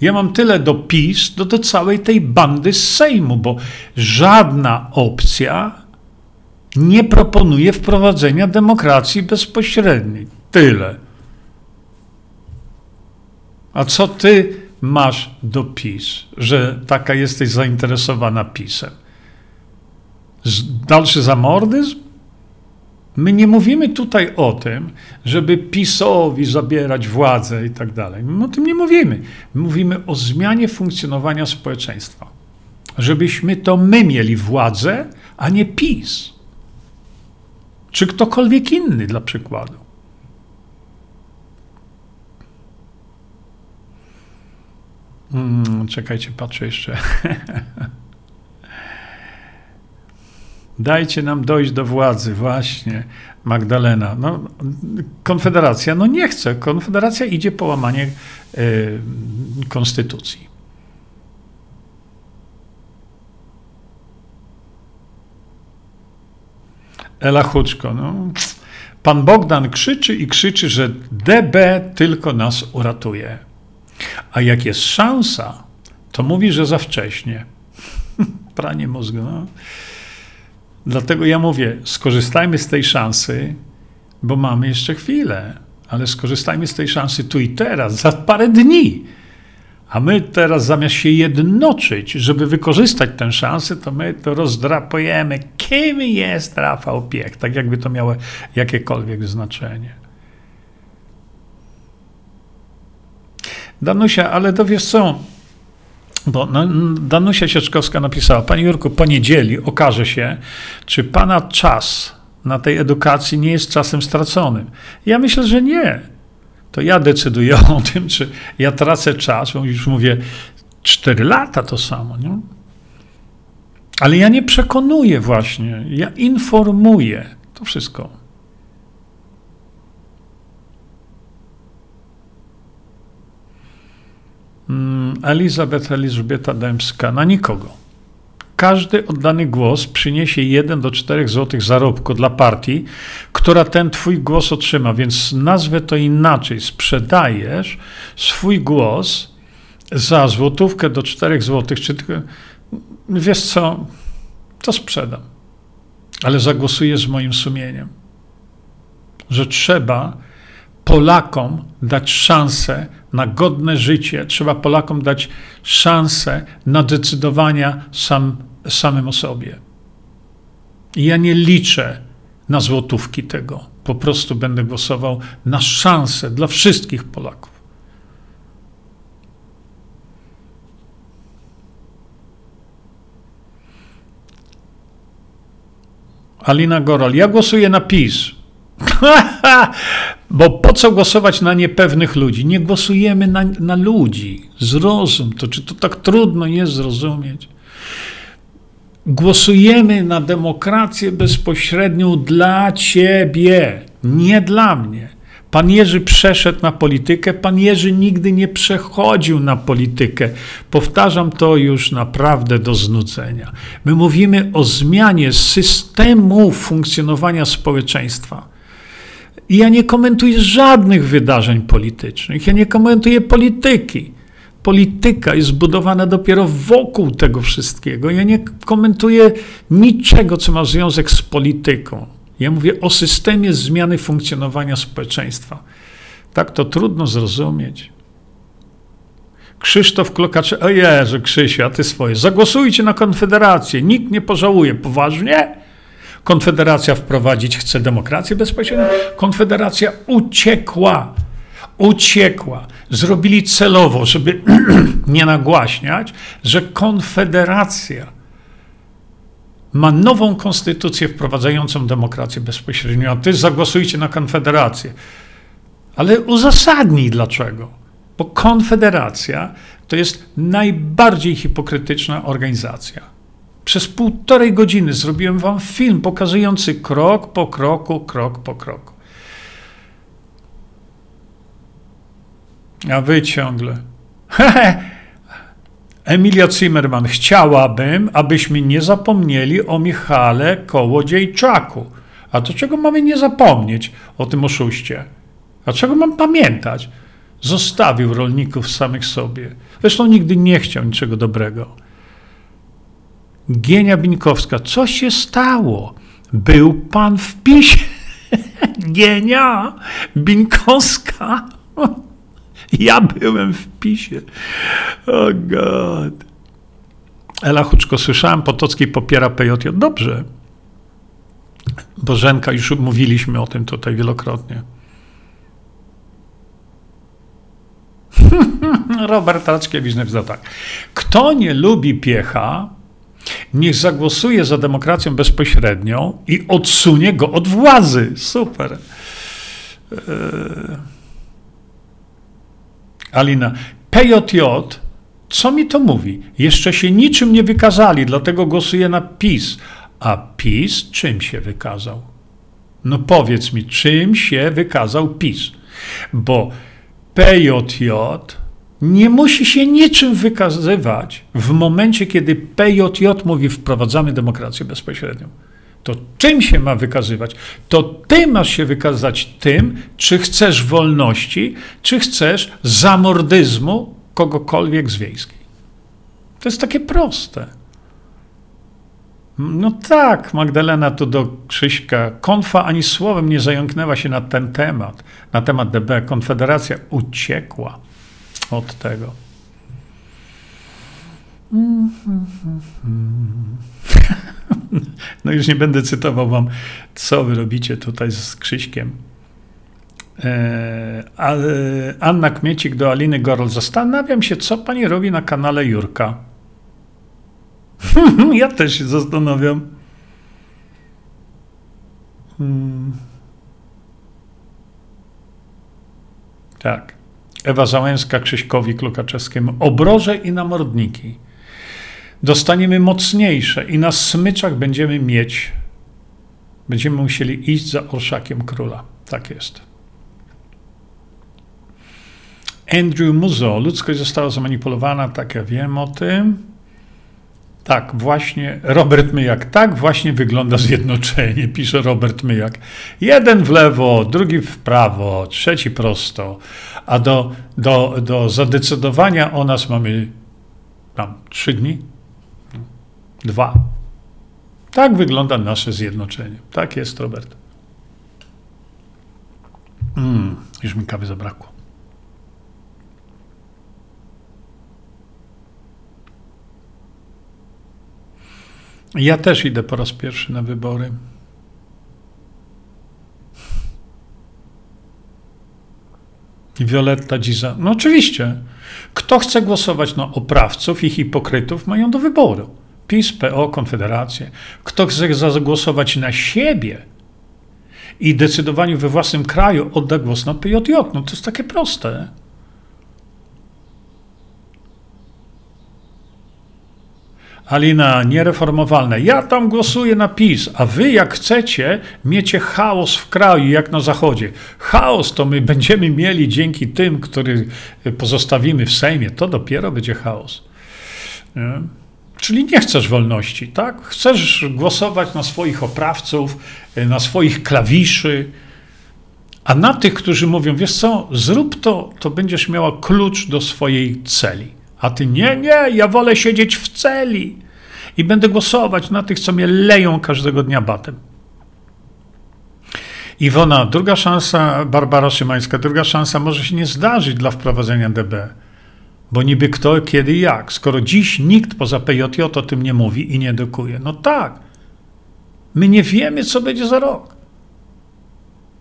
Ja mam tyle do PiS, do, do całej tej bandy z Sejmu, bo żadna opcja nie proponuje wprowadzenia demokracji bezpośredniej. Tyle. A co ty masz do PiS, że taka jesteś zainteresowana PiSem? Dalszy zamordyzm? My nie mówimy tutaj o tym, żeby PiSowi zabierać władzę i tak dalej. My o tym nie mówimy. My mówimy o zmianie funkcjonowania społeczeństwa. Żebyśmy to my mieli władzę, a nie PiS. Czy ktokolwiek inny dla przykładu. Hmm, czekajcie, patrzę jeszcze. Dajcie nam dojść do władzy, właśnie, Magdalena. No, Konfederacja, no nie chce. Konfederacja idzie po łamanie y, konstytucji. Ela Huczko, no. Pan Bogdan krzyczy i krzyczy, że DB tylko nas uratuje. A jak jest szansa, to mówi, że za wcześnie. Pranie mózgu. No. Dlatego ja mówię, skorzystajmy z tej szansy, bo mamy jeszcze chwilę, ale skorzystajmy z tej szansy tu i teraz, za parę dni. A my teraz zamiast się jednoczyć, żeby wykorzystać tę szansę, to my to rozdrapujemy, kim jest Rafał Piech, tak jakby to miało jakiekolwiek znaczenie. Danusia, ale to wiesz co, bo no, Danusia Sieczkowska napisała, Panie Jurku, po niedzieli okaże się, czy Pana czas na tej edukacji nie jest czasem straconym. Ja myślę, że nie. To ja decyduję o tym, czy ja tracę czas, bo już mówię, cztery lata to samo. Nie? Ale ja nie przekonuję właśnie, ja informuję. To wszystko. Elizabeth Elżbieta Dębska, na nikogo. Każdy oddany głos przyniesie 1 do 4 zł zarobku dla partii, która ten twój głos otrzyma, więc nazwę to inaczej. Sprzedajesz swój głos za złotówkę do 4 zł, czy tylko, wiesz co, to sprzedam. Ale zagłosuję z moim sumieniem, że trzeba Polakom dać szansę na godne życie, trzeba Polakom dać szansę na decydowania sam, samym o sobie. I ja nie liczę na złotówki tego. Po prostu będę głosował na szansę dla wszystkich Polaków. Alina Gorol, ja głosuję na PiS. Bo po co głosować na niepewnych ludzi? Nie głosujemy na, na ludzi. Zrozum to, czy to tak trudno jest zrozumieć? Głosujemy na demokrację bezpośrednią dla ciebie, nie dla mnie. Pan Jerzy przeszedł na politykę, pan Jerzy nigdy nie przechodził na politykę. Powtarzam to już naprawdę do znudzenia. My mówimy o zmianie systemu funkcjonowania społeczeństwa. I ja nie komentuję żadnych wydarzeń politycznych, ja nie komentuję polityki. Polityka jest zbudowana dopiero wokół tego wszystkiego. Ja nie komentuję niczego, co ma związek z polityką. Ja mówię o systemie zmiany funkcjonowania społeczeństwa. Tak to trudno zrozumieć. Krzysztof Klokacze, o Jezu, Krzysiu, a ty swoje. Zagłosujcie na Konfederację, nikt nie pożałuje. Poważnie? Konfederacja wprowadzić chce demokrację bezpośrednią. Konfederacja uciekła. Uciekła. Zrobili celowo, żeby nie nagłaśniać, że Konfederacja ma nową konstytucję wprowadzającą demokrację bezpośrednią, a ty zagłosujcie na Konfederację. Ale uzasadnij dlaczego. Bo Konfederacja to jest najbardziej hipokrytyczna organizacja. Przez półtorej godziny zrobiłem wam film pokazujący krok po kroku, krok po kroku. A wy ciągle. Emilia Zimmerman, chciałabym, abyśmy nie zapomnieli o Michale Kołodziejczaku. A do czego mamy nie zapomnieć o tym oszuście? A czego mam pamiętać? Zostawił rolników samych sobie. Zresztą nigdy nie chciał niczego dobrego. Gienia Binkowska, co się stało? Był pan w PiSie. Gienia Binkowska. Ja byłem w PiSie. Oh God. Ela Huczko, słyszałem, Potocki popiera PJJ. Dobrze. Bożenka, już mówiliśmy o tym tutaj wielokrotnie. Robert Raczkiewicz napisał tak. Kto nie lubi piecha, niech zagłosuje za demokracją bezpośrednią i odsunie go od władzy. Super. Eee. Alina, PJJ, co mi to mówi? Jeszcze się niczym nie wykazali, dlatego głosuję na PiS. A PiS czym się wykazał? No powiedz mi, czym się wykazał PiS? Bo PJJ nie musi się niczym wykazywać w momencie, kiedy PJJ mówi wprowadzamy demokrację bezpośrednią. To czym się ma wykazywać? To ty masz się wykazać tym, czy chcesz wolności, czy chcesz zamordyzmu kogokolwiek z wiejskiej. To jest takie proste. No tak, Magdalena tu do Krzyśka. Konfa ani słowem nie zająknęła się na ten temat, na temat DB. Konfederacja uciekła od tego. No już nie będę cytował wam, co wy robicie tutaj z Krzyśkiem. E, Anna Kmiecik do Aliny Gorol. Zastanawiam się, co pani robi na kanale Jurka. ja też się zastanawiam. Hmm. Tak. Ewa Załęska Krzyśkowi Klukaczewskiemu. Obroże i namordniki. Dostaniemy mocniejsze i na smyczach będziemy mieć, będziemy musieli iść za orszakiem króla. Tak jest. Andrew Muzo. Ludzkość została zamanipulowana, tak ja wiem o tym. Tak, właśnie Robert Myjak. Tak właśnie wygląda zjednoczenie, pisze Robert Myjak. Jeden w lewo, drugi w prawo, trzeci prosto. A do, do, do zadecydowania o nas mamy tam trzy dni? Dwa. Tak wygląda nasze zjednoczenie. Tak jest, Robert. Mm, już mi kawy zabrakło. Ja też idę po raz pierwszy na wybory. Violetta Dziza. No oczywiście. Kto chce głosować na oprawców i hipokrytów, mają do wyboru. PiS, PO, Konfederację. Kto chce zagłosować na siebie i decydowaniu we własnym kraju, odda głos na PJJ. No to jest takie proste. Alina, niereformowalne. Ja tam głosuję na PiS, a wy jak chcecie, miecie chaos w kraju, jak na Zachodzie. Chaos to my będziemy mieli dzięki tym, których pozostawimy w Sejmie. To dopiero będzie chaos. Nie? Czyli nie chcesz wolności, tak? Chcesz głosować na swoich oprawców, na swoich klawiszy, a na tych, którzy mówią, wiesz co, zrób to, to będziesz miała klucz do swojej celi. A ty nie, nie, ja wolę siedzieć w celi i będę głosować na tych, co mnie leją każdego dnia batem. Iwona, druga szansa, Barbara Szymańska, druga szansa może się nie zdarzyć dla wprowadzenia DB. Bo niby kto, kiedy i jak. Skoro dziś nikt poza PJJ o tym nie mówi i nie dokuje. No tak. My nie wiemy, co będzie za rok.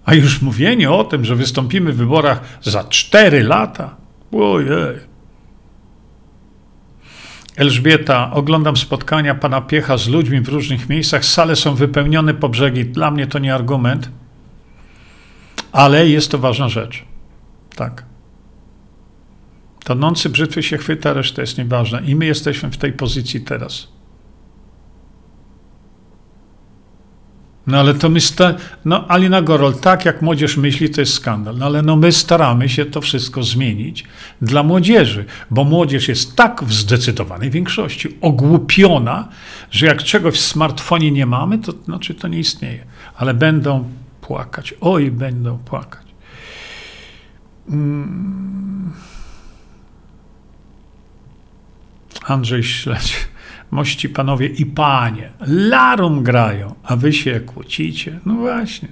A już mówienie o tym, że wystąpimy w wyborach za cztery lata. Ojej. Elżbieta, oglądam spotkania pana Piecha z ludźmi w różnych miejscach. Sale są wypełnione po brzegi. Dla mnie to nie argument, ale jest to ważna rzecz. Tak. Tonący brzytwy się chwyta, reszta jest nieważna. I my jesteśmy w tej pozycji teraz. No ale to my, sta- no Alina Gorol, tak jak młodzież myśli, to jest skandal. No ale no my staramy się to wszystko zmienić dla młodzieży, bo młodzież jest tak w zdecydowanej większości ogłupiona, że jak czegoś w smartfonie nie mamy, to znaczy to nie istnieje. Ale będą płakać, oj, będą płakać. Mm. Andrzej Śledź. Mości panowie i panie, larum grają, a wy się kłócicie. No właśnie.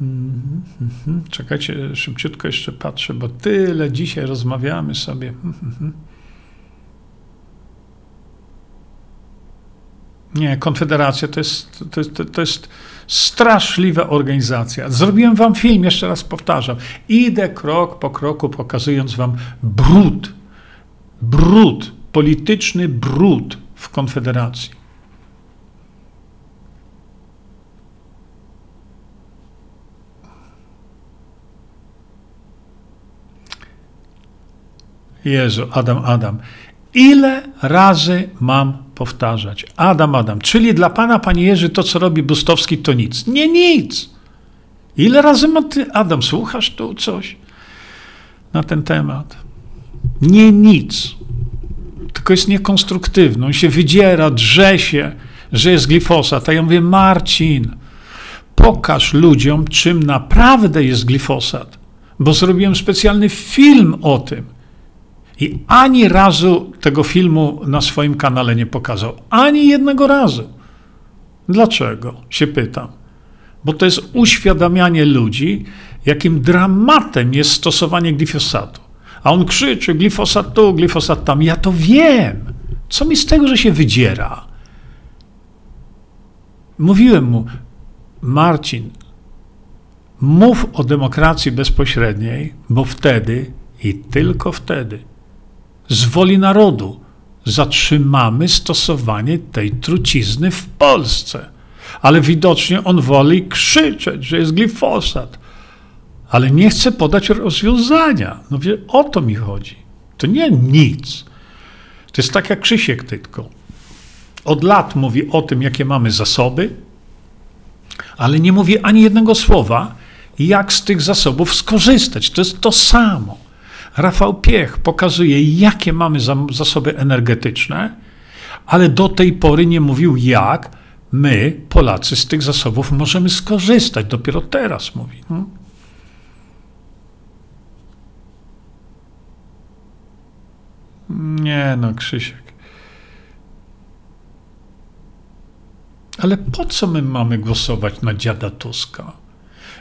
Mhm, mhm. Czekajcie, szybciutko jeszcze patrzę, bo tyle dzisiaj rozmawiamy sobie. Mhm, Nie, Konfederacja to jest, to, jest, to jest straszliwa organizacja. Zrobiłem wam film, jeszcze raz powtarzam. Idę krok po kroku, pokazując wam brud brud, polityczny brud w Konfederacji. Jezu, Adam, Adam. Ile razy mam powtarzać? Adam, Adam. Czyli dla pana, panie Jerzy, to, co robi Bustowski, to nic. Nie nic. Ile razy ma ty, Adam, słuchasz tu coś na ten temat? Nie nic. Tylko jest niekonstruktywny. On się wydziera, drze się, że jest glifosat. A ja mówię, Marcin, pokaż ludziom, czym naprawdę jest glifosat. Bo zrobiłem specjalny film o tym. I ani razu tego filmu na swoim kanale nie pokazał. Ani jednego razu. Dlaczego? Się pytam. Bo to jest uświadamianie ludzi, jakim dramatem jest stosowanie glifosatu. A on krzyczy, glifosat tu, glifosat tam. Ja to wiem. Co mi z tego, że się wydziera? Mówiłem mu, Marcin, mów o demokracji bezpośredniej, bo wtedy i tylko wtedy z woli narodu zatrzymamy stosowanie tej trucizny w Polsce. Ale widocznie on woli krzyczeć, że jest glifosat ale nie chce podać rozwiązania. No wie, o to mi chodzi. To nie nic. To jest tak jak Krzysiek Tytko. Od lat mówi o tym, jakie mamy zasoby, ale nie mówi ani jednego słowa, jak z tych zasobów skorzystać. To jest to samo. Rafał Piech pokazuje, jakie mamy zasoby energetyczne, ale do tej pory nie mówił, jak my, Polacy, z tych zasobów możemy skorzystać. Dopiero teraz mówi. Hmm? Nie no, Krzysiek. Ale po co my mamy głosować na dziada Tuska?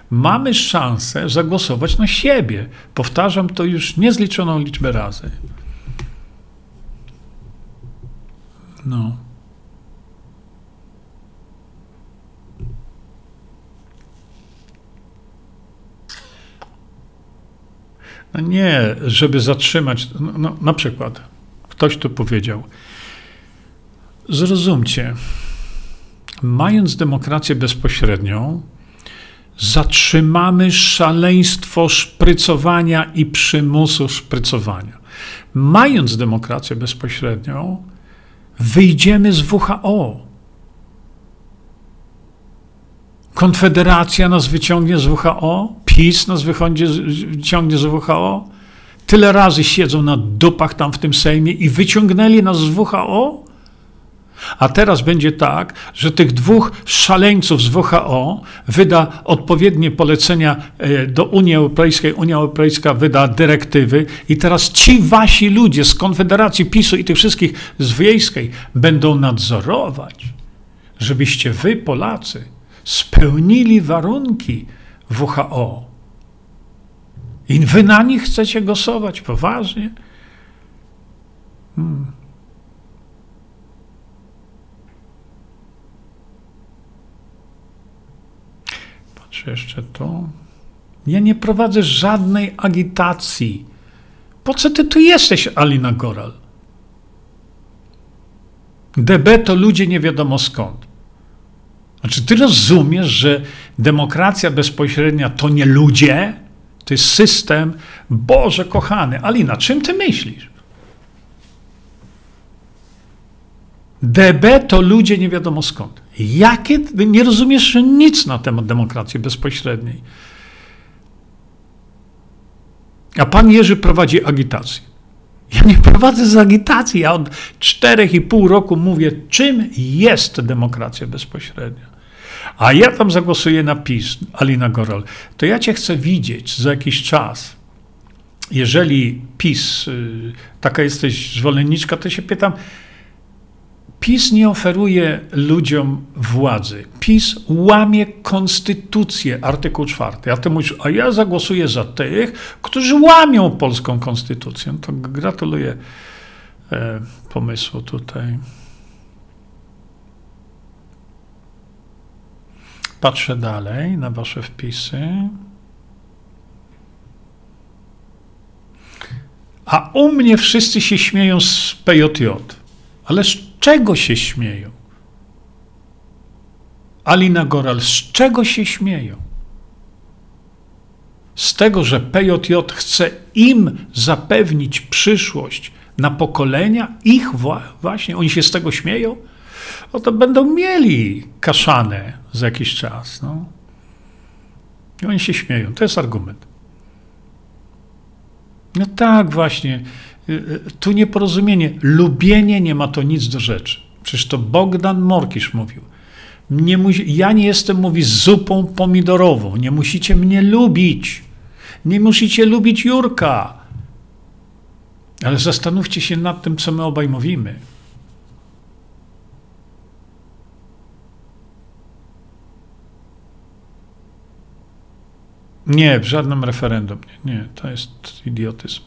Mamy szansę zagłosować na siebie. Powtarzam to już niezliczoną liczbę razy. No. No nie, żeby zatrzymać, no, no, na przykład, ktoś tu powiedział, zrozumcie, mając demokrację bezpośrednią, zatrzymamy szaleństwo szprycowania i przymusu szprycowania. Mając demokrację bezpośrednią, wyjdziemy z WHO. Konfederacja nas wyciągnie z WHO, PiS nas wyciągnie z WHO. Tyle razy siedzą na dupach tam w tym Sejmie i wyciągnęli nas z WHO. A teraz będzie tak, że tych dwóch szaleńców z WHO wyda odpowiednie polecenia e, do Unii Europejskiej, Unia Europejska wyda dyrektywy i teraz ci wasi ludzie z Konfederacji PiSu i tych wszystkich z Wiejskiej będą nadzorować, żebyście wy, Polacy, spełnili warunki WHO. I wy na nich chcecie głosować poważnie? Hmm. Patrzę jeszcze tu. Ja nie prowadzę żadnej agitacji. Po co ty tu jesteś, Alina Goral? DB to ludzie nie wiadomo skąd. Znaczy, ty rozumiesz, że demokracja bezpośrednia to nie ludzie, to jest system. Boże kochany, Alina, czym ty myślisz? DB to ludzie nie wiadomo skąd. Jakie, nie rozumiesz nic na temat demokracji bezpośredniej. A pan Jerzy prowadzi agitację. Ja nie prowadzę z agitacji. Ja od czterech i pół roku mówię, czym jest demokracja bezpośrednia. A ja tam zagłosuję na PiS, Alina Goral. To ja cię chcę widzieć za jakiś czas. Jeżeli PiS, y, taka jesteś zwolenniczka, to się pytam, PiS nie oferuje ludziom władzy. PiS łamie konstytucję, artykuł 4. A ty mówisz, a ja zagłosuję za tych, którzy łamią polską konstytucję. To gratuluję e, pomysłu tutaj. Patrzę dalej na wasze wpisy. A u mnie wszyscy się śmieją z PJJ. Ale z czego się śmieją? Alina Goral, z czego się śmieją? Z tego, że PJJ chce im zapewnić przyszłość na pokolenia, ich właśnie, oni się z tego śmieją? O to będą mieli kaszanę za jakiś czas. No. I oni się śmieją. To jest argument. No tak, właśnie. Y, y, tu nieporozumienie. Lubienie nie ma to nic do rzeczy. Przecież to Bogdan Morkisz mówił. Nie musi, ja nie jestem, mówi, zupą pomidorową. Nie musicie mnie lubić. Nie musicie lubić Jurka. Ale zastanówcie się nad tym, co my obaj mówimy. Nie, w żadnym referendum. Nie, nie to jest idiotyzm.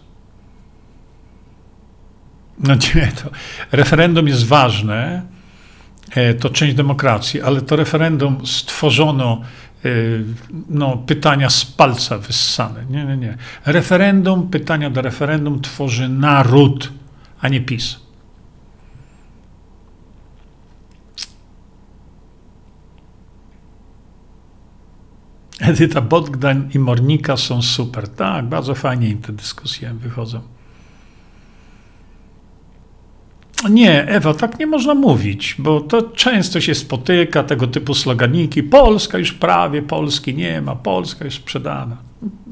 No nie, to referendum jest ważne, e, to część demokracji, ale to referendum stworzono e, no, pytania z palca wyssane. Nie, nie, nie. Referendum, pytania do referendum tworzy naród, a nie PiS. Edyta Bogdan i Mornika są super. Tak, bardzo fajnie im te dyskusje wychodzą. Nie, Ewa, tak nie można mówić, bo to często się spotyka tego typu sloganiki. Polska już prawie, Polski nie ma, Polska już sprzedana.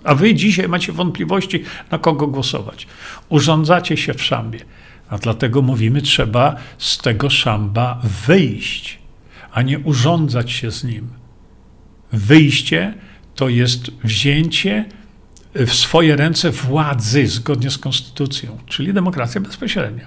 A wy dzisiaj macie wątpliwości, na kogo głosować. Urządzacie się w szambie. A dlatego mówimy, trzeba z tego szamba wyjść, a nie urządzać się z nim. Wyjście to jest wzięcie w swoje ręce władzy zgodnie z konstytucją, czyli demokracja bezpośrednia.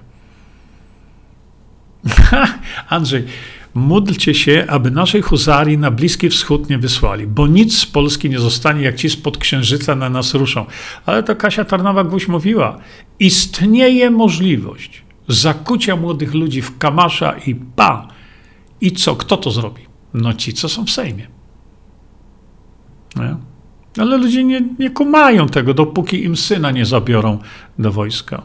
Andrzej, módlcie się, aby naszej huzarii na Bliski Wschód nie wysłali, bo nic z Polski nie zostanie, jak ci spod księżyca na nas ruszą. Ale to Kasia Tarnowa-Gwóźdź mówiła, istnieje możliwość zakucia młodych ludzi w kamasza i pa. I co? Kto to zrobi? No ci, co są w Sejmie. Nie? Ale ludzie nie, nie kumają tego, dopóki im syna nie zabiorą do wojska.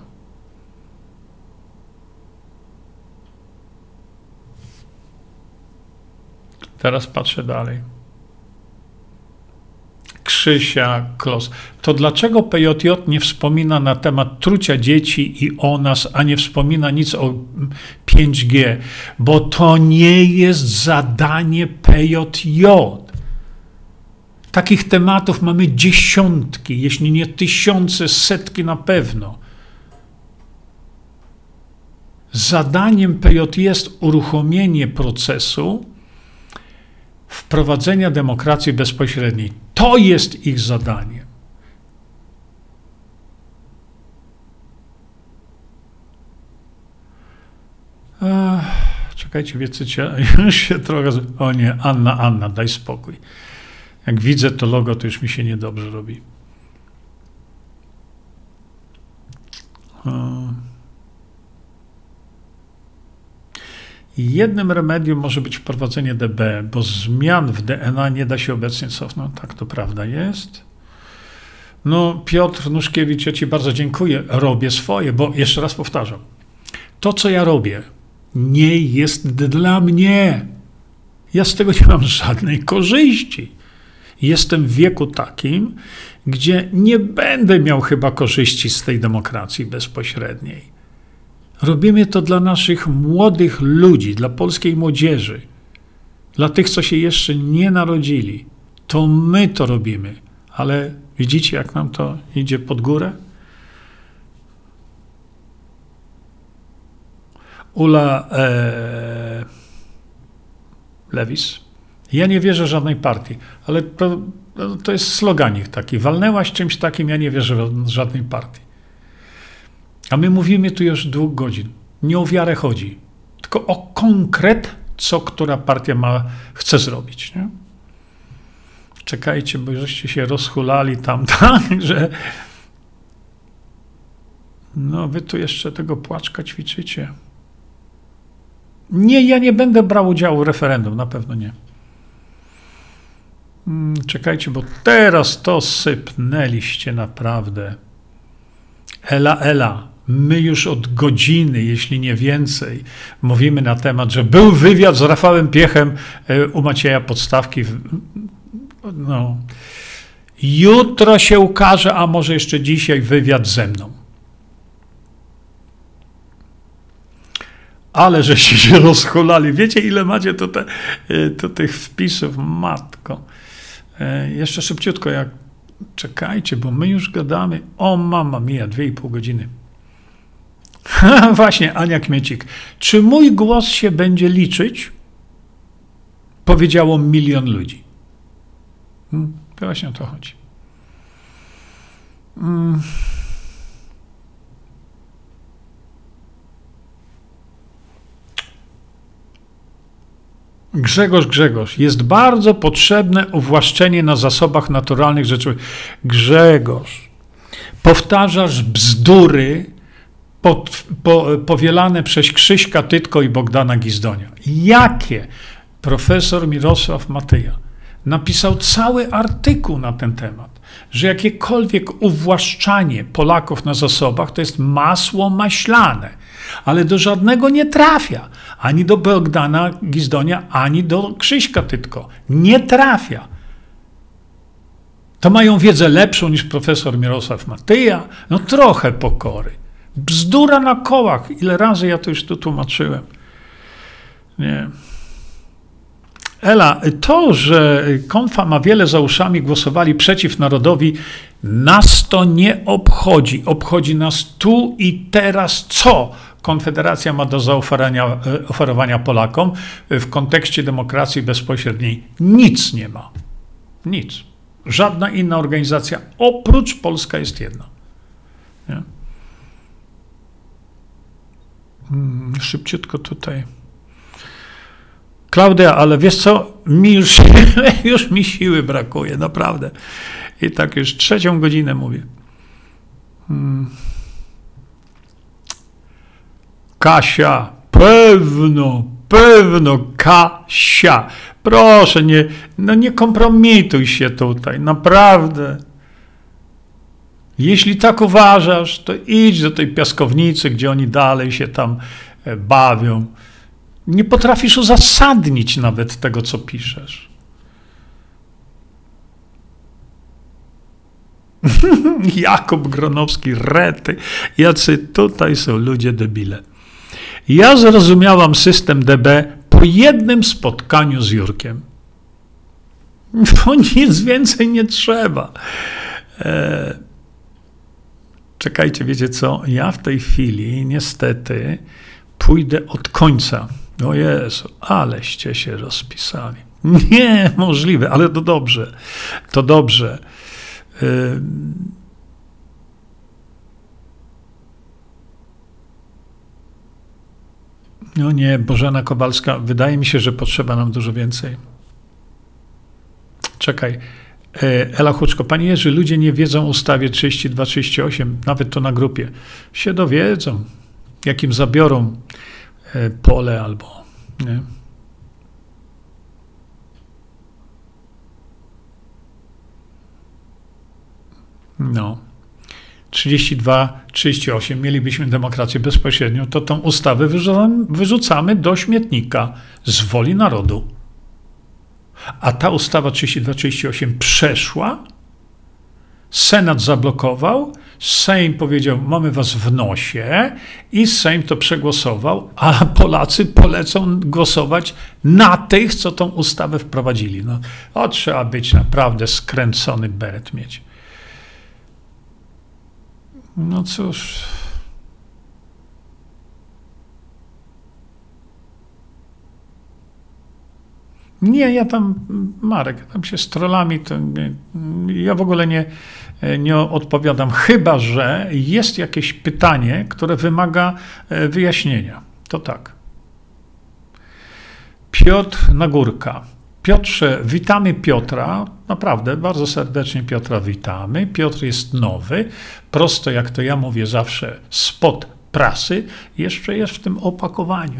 Teraz patrzę dalej. Krzysia Klos. To dlaczego PJJ nie wspomina na temat trucia dzieci i o nas, a nie wspomina nic o 5G? Bo to nie jest zadanie PJJ. Takich tematów mamy dziesiątki, jeśli nie tysiące, setki na pewno. Zadaniem PJ jest uruchomienie procesu, wprowadzenia demokracji bezpośredniej. To jest ich zadanie. czekajcie, wiecie, już się trochę. O nie, Anna, Anna, daj spokój. Jak widzę to logo, to już mi się niedobrze robi. Jednym remedium może być wprowadzenie DB, bo zmian w DNA nie da się obecnie cofnąć. Tak to prawda jest. No, Piotr Nuszkiewicz, ja Ci bardzo dziękuję. Robię swoje, bo jeszcze raz powtarzam. To, co ja robię, nie jest dla mnie. Ja z tego nie mam żadnej korzyści. Jestem w wieku takim, gdzie nie będę miał chyba korzyści z tej demokracji bezpośredniej Robimy to dla naszych młodych ludzi, dla polskiej młodzieży, dla tych, co się jeszcze nie narodzili. To my to robimy, ale widzicie, jak nam to idzie pod górę? Ula e, Lewis. Ja nie wierzę żadnej partii, ale to, to jest sloganik taki. Walnęłaś czymś takim, ja nie wierzę żadnej partii. A my mówimy tu już dwóch godzin. Nie o wiarę chodzi, tylko o konkret, co która partia ma, chce zrobić. Nie? Czekajcie, bo żeście się rozhulali tam, tak, że no wy tu jeszcze tego płaczka ćwiczycie. Nie, ja nie będę brał udziału w referendum, na pewno nie. Hmm, czekajcie, bo teraz to sypnęliście naprawdę. Ela, ela. My już od godziny, jeśli nie więcej, mówimy na temat, że był wywiad z Rafałem Piechem e, u Macieja Podstawki. No. Jutro się ukaże, a może jeszcze dzisiaj wywiad ze mną. Ale żeście się rozchulali. Wiecie, ile macie to, te, e, tych wpisów? Matko. E, jeszcze szybciutko, jak czekajcie, bo my już gadamy. O, mama mia, dwie i pół godziny. Właśnie, Ania Kmiecik. Czy mój głos się będzie liczyć? Powiedziało milion ludzi. Hmm, to właśnie o to chodzi. Hmm. Grzegorz, Grzegorz, jest bardzo potrzebne uwłaszczenie na zasobach naturalnych rzeczy. Grzegorz, powtarzasz bzdury pod, po, powielane przez Krzyśka Tytko i Bogdana Gizdonia. Jakie? Profesor Mirosław Matyja napisał cały artykuł na ten temat, że jakiekolwiek uwłaszczanie Polaków na zasobach to jest masło maślane, ale do żadnego nie trafia. Ani do Bogdana Gizdonia, ani do Krzyśka Tytko. Nie trafia. To mają wiedzę lepszą niż profesor Mirosław Matyja? No trochę pokory. Bzdura na kołach. Ile razy ja to już tu tłumaczyłem. Nie. Ela, to, że konfa ma wiele za uszami, głosowali przeciw narodowi, nas to nie obchodzi. Obchodzi nas tu i teraz co Konfederacja ma do zaoferowania Polakom w kontekście demokracji bezpośredniej. Nic nie ma. Nic. Żadna inna organizacja oprócz Polska jest jedna. Nie? Hmm, szybciutko tutaj. Klaudia, ale wiesz co, mi już, już mi siły brakuje, naprawdę. I tak już trzecią godzinę mówię. Hmm. Kasia, pewno, pewno, Kasia. Proszę, nie, no nie kompromituj się tutaj, naprawdę. Jeśli tak uważasz, to idź do tej piaskownicy, gdzie oni dalej się tam e, bawią. Nie potrafisz uzasadnić nawet tego, co piszesz. Jakub Gronowski, rety. Jacy tutaj są ludzie debile. Ja zrozumiałam system DB po jednym spotkaniu z Jurkiem. Bo nic więcej nie trzeba. E, czekajcie, wiecie co? Ja w tej chwili niestety pójdę od końca. O Jezu, aleście się rozpisali. Nie, możliwe, ale to dobrze. To dobrze. E, No nie, Bożena Kowalska, wydaje mi się, że potrzeba nam dużo więcej. Czekaj. E, Ela Huczko, Panie Jerzy, ludzie nie wiedzą o ustawie 32-38, nawet to na grupie. Się dowiedzą, jakim zabiorą e, pole albo. Nie? No. 32, 38 mielibyśmy demokrację bezpośrednią, to tą ustawę wyrzucamy do śmietnika z woli narodu. A ta ustawa 32-38 przeszła, Senat zablokował, Sejm powiedział, mamy was w nosie i Sejm to przegłosował, a Polacy polecą głosować na tych, co tą ustawę wprowadzili. No, o, trzeba być naprawdę skręcony beret mieć. No cóż... Nie, ja tam, Marek, tam się z trollami, to nie, ja w ogóle nie, nie odpowiadam, chyba że jest jakieś pytanie, które wymaga e, wyjaśnienia. To tak. Piotr Nagórka. Piotrze, witamy Piotra. Naprawdę, bardzo serdecznie Piotra witamy. Piotr jest nowy, prosto jak to ja mówię zawsze, spod prasy, jeszcze jest w tym opakowaniu.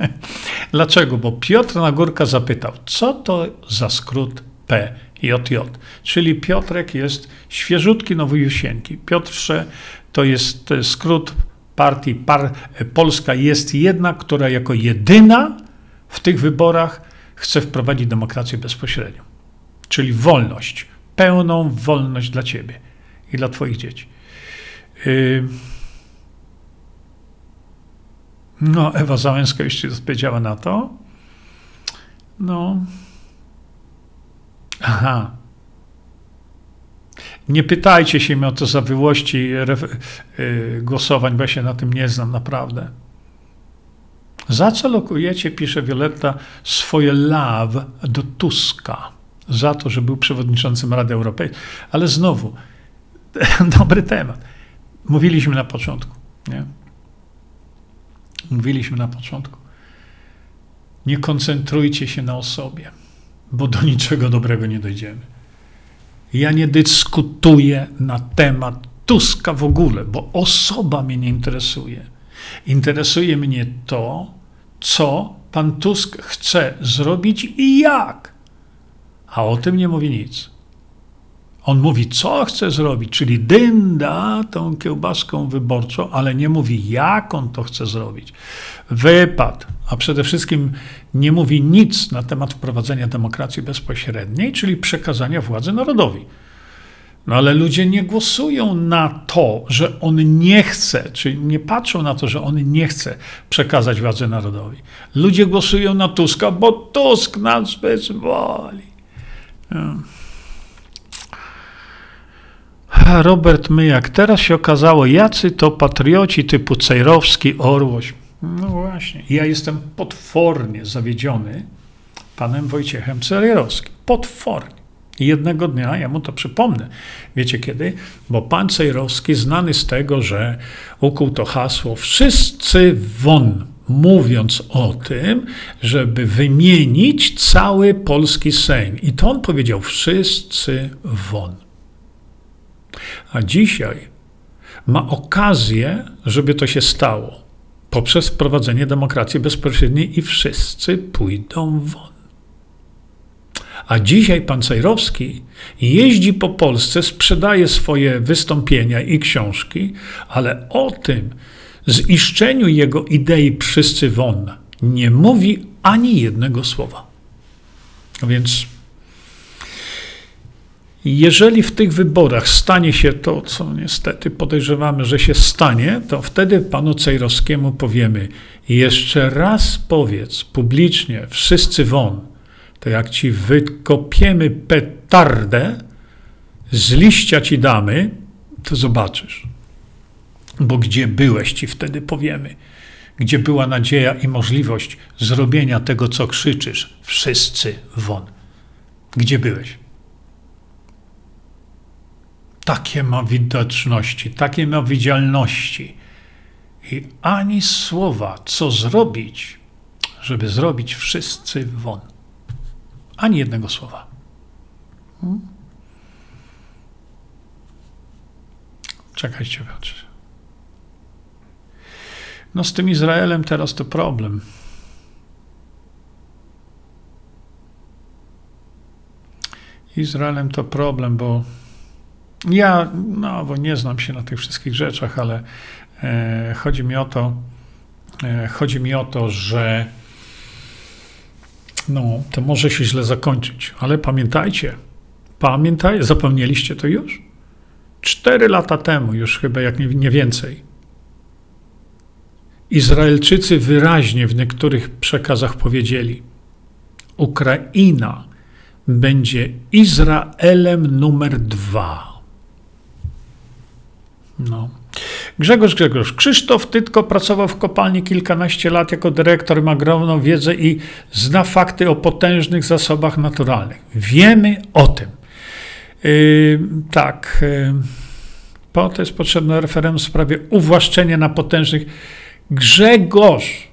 Dlaczego? Bo Piotr Nagórka zapytał, co to za skrót PJJ? Czyli Piotrek jest świeżutki, nowojusieńki. Piotrze to jest skrót partii Par Polska jest jedna, która jako jedyna w tych wyborach chce wprowadzić demokrację bezpośrednią. Czyli wolność, pełną wolność dla ciebie i dla twoich dzieci. No, Ewa Załęska już ci odpowiedziała na to. No. Aha. Nie pytajcie się mnie o to zawyłości yy, głosowań, bo ja się na tym nie znam naprawdę. Za co lokujecie, pisze Violetta, swoje love do Tuska? Za to, że był przewodniczącym Rady Europejskiej. Ale znowu, dobry temat. Mówiliśmy na początku. Nie? Mówiliśmy na początku. Nie koncentrujcie się na osobie, bo do niczego dobrego nie dojdziemy. Ja nie dyskutuję na temat Tuska w ogóle, bo osoba mnie nie interesuje. Interesuje mnie to, co pan Tusk chce zrobić i jak. A o tym nie mówi nic. On mówi, co chce zrobić, czyli dynda tą kiełbaską wyborczą, ale nie mówi, jak on to chce zrobić. Wypad, a przede wszystkim nie mówi nic na temat wprowadzenia demokracji bezpośredniej, czyli przekazania władzy narodowi. No ale ludzie nie głosują na to, że on nie chce, czyli nie patrzą na to, że on nie chce przekazać władzy narodowi. Ludzie głosują na Tuska, bo Tusk nas wyzwoli. Robert Myjak. Teraz się okazało, jacy to patrioci typu Cejrowski, Orłoś. No właśnie. Ja jestem potwornie zawiedziony panem Wojciechem Cejrowskim. Potwornie. I jednego dnia ja mu to przypomnę. Wiecie kiedy? Bo pan Cejrowski znany z tego, że ukuł to hasło wszyscy won, mówiąc o tym, żeby wymienić cały polski Sejm. I to on powiedział wszyscy won. A dzisiaj ma okazję, żeby to się stało poprzez wprowadzenie demokracji bezpośredniej i wszyscy pójdą won. A dzisiaj pan Cejrowski jeździ po Polsce, sprzedaje swoje wystąpienia i książki, ale o tym ziszczeniu jego idei wszyscy won nie mówi ani jednego słowa. Więc jeżeli w tych wyborach stanie się to, co niestety podejrzewamy, że się stanie, to wtedy panu Cejrowskiemu powiemy: jeszcze raz powiedz publicznie, wszyscy won, to jak ci wykopiemy petardę, z liścia ci damy, to zobaczysz. Bo gdzie byłeś, ci wtedy powiemy. Gdzie była nadzieja i możliwość zrobienia tego, co krzyczysz, wszyscy won. Gdzie byłeś? Takie ma widoczności, takie ma widzialności. I ani słowa, co zrobić, żeby zrobić wszyscy won. Ani jednego słowa. Hmm? Czekajcie, Piotrze. No z tym Izraelem teraz to problem. Izraelem to problem, bo ja, no, bo nie znam się na tych wszystkich rzeczach, ale e, chodzi mi o to, e, chodzi mi o to, że no, to może się źle zakończyć, ale pamiętajcie, pamiętaj, zapomnieliście to już? Cztery lata temu, już chyba jak nie, nie więcej, Izraelczycy wyraźnie w niektórych przekazach powiedzieli: Ukraina będzie Izraelem numer dwa. No. Grzegorz Grzegorz. Krzysztof Tytko pracował w kopalni kilkanaście lat jako dyrektor, ma ogromną wiedzę i zna fakty o potężnych zasobach naturalnych. Wiemy o tym. Yy, tak. Yy, po to jest potrzebne referendum w sprawie uwłaszczenia na potężnych. Grzegorz,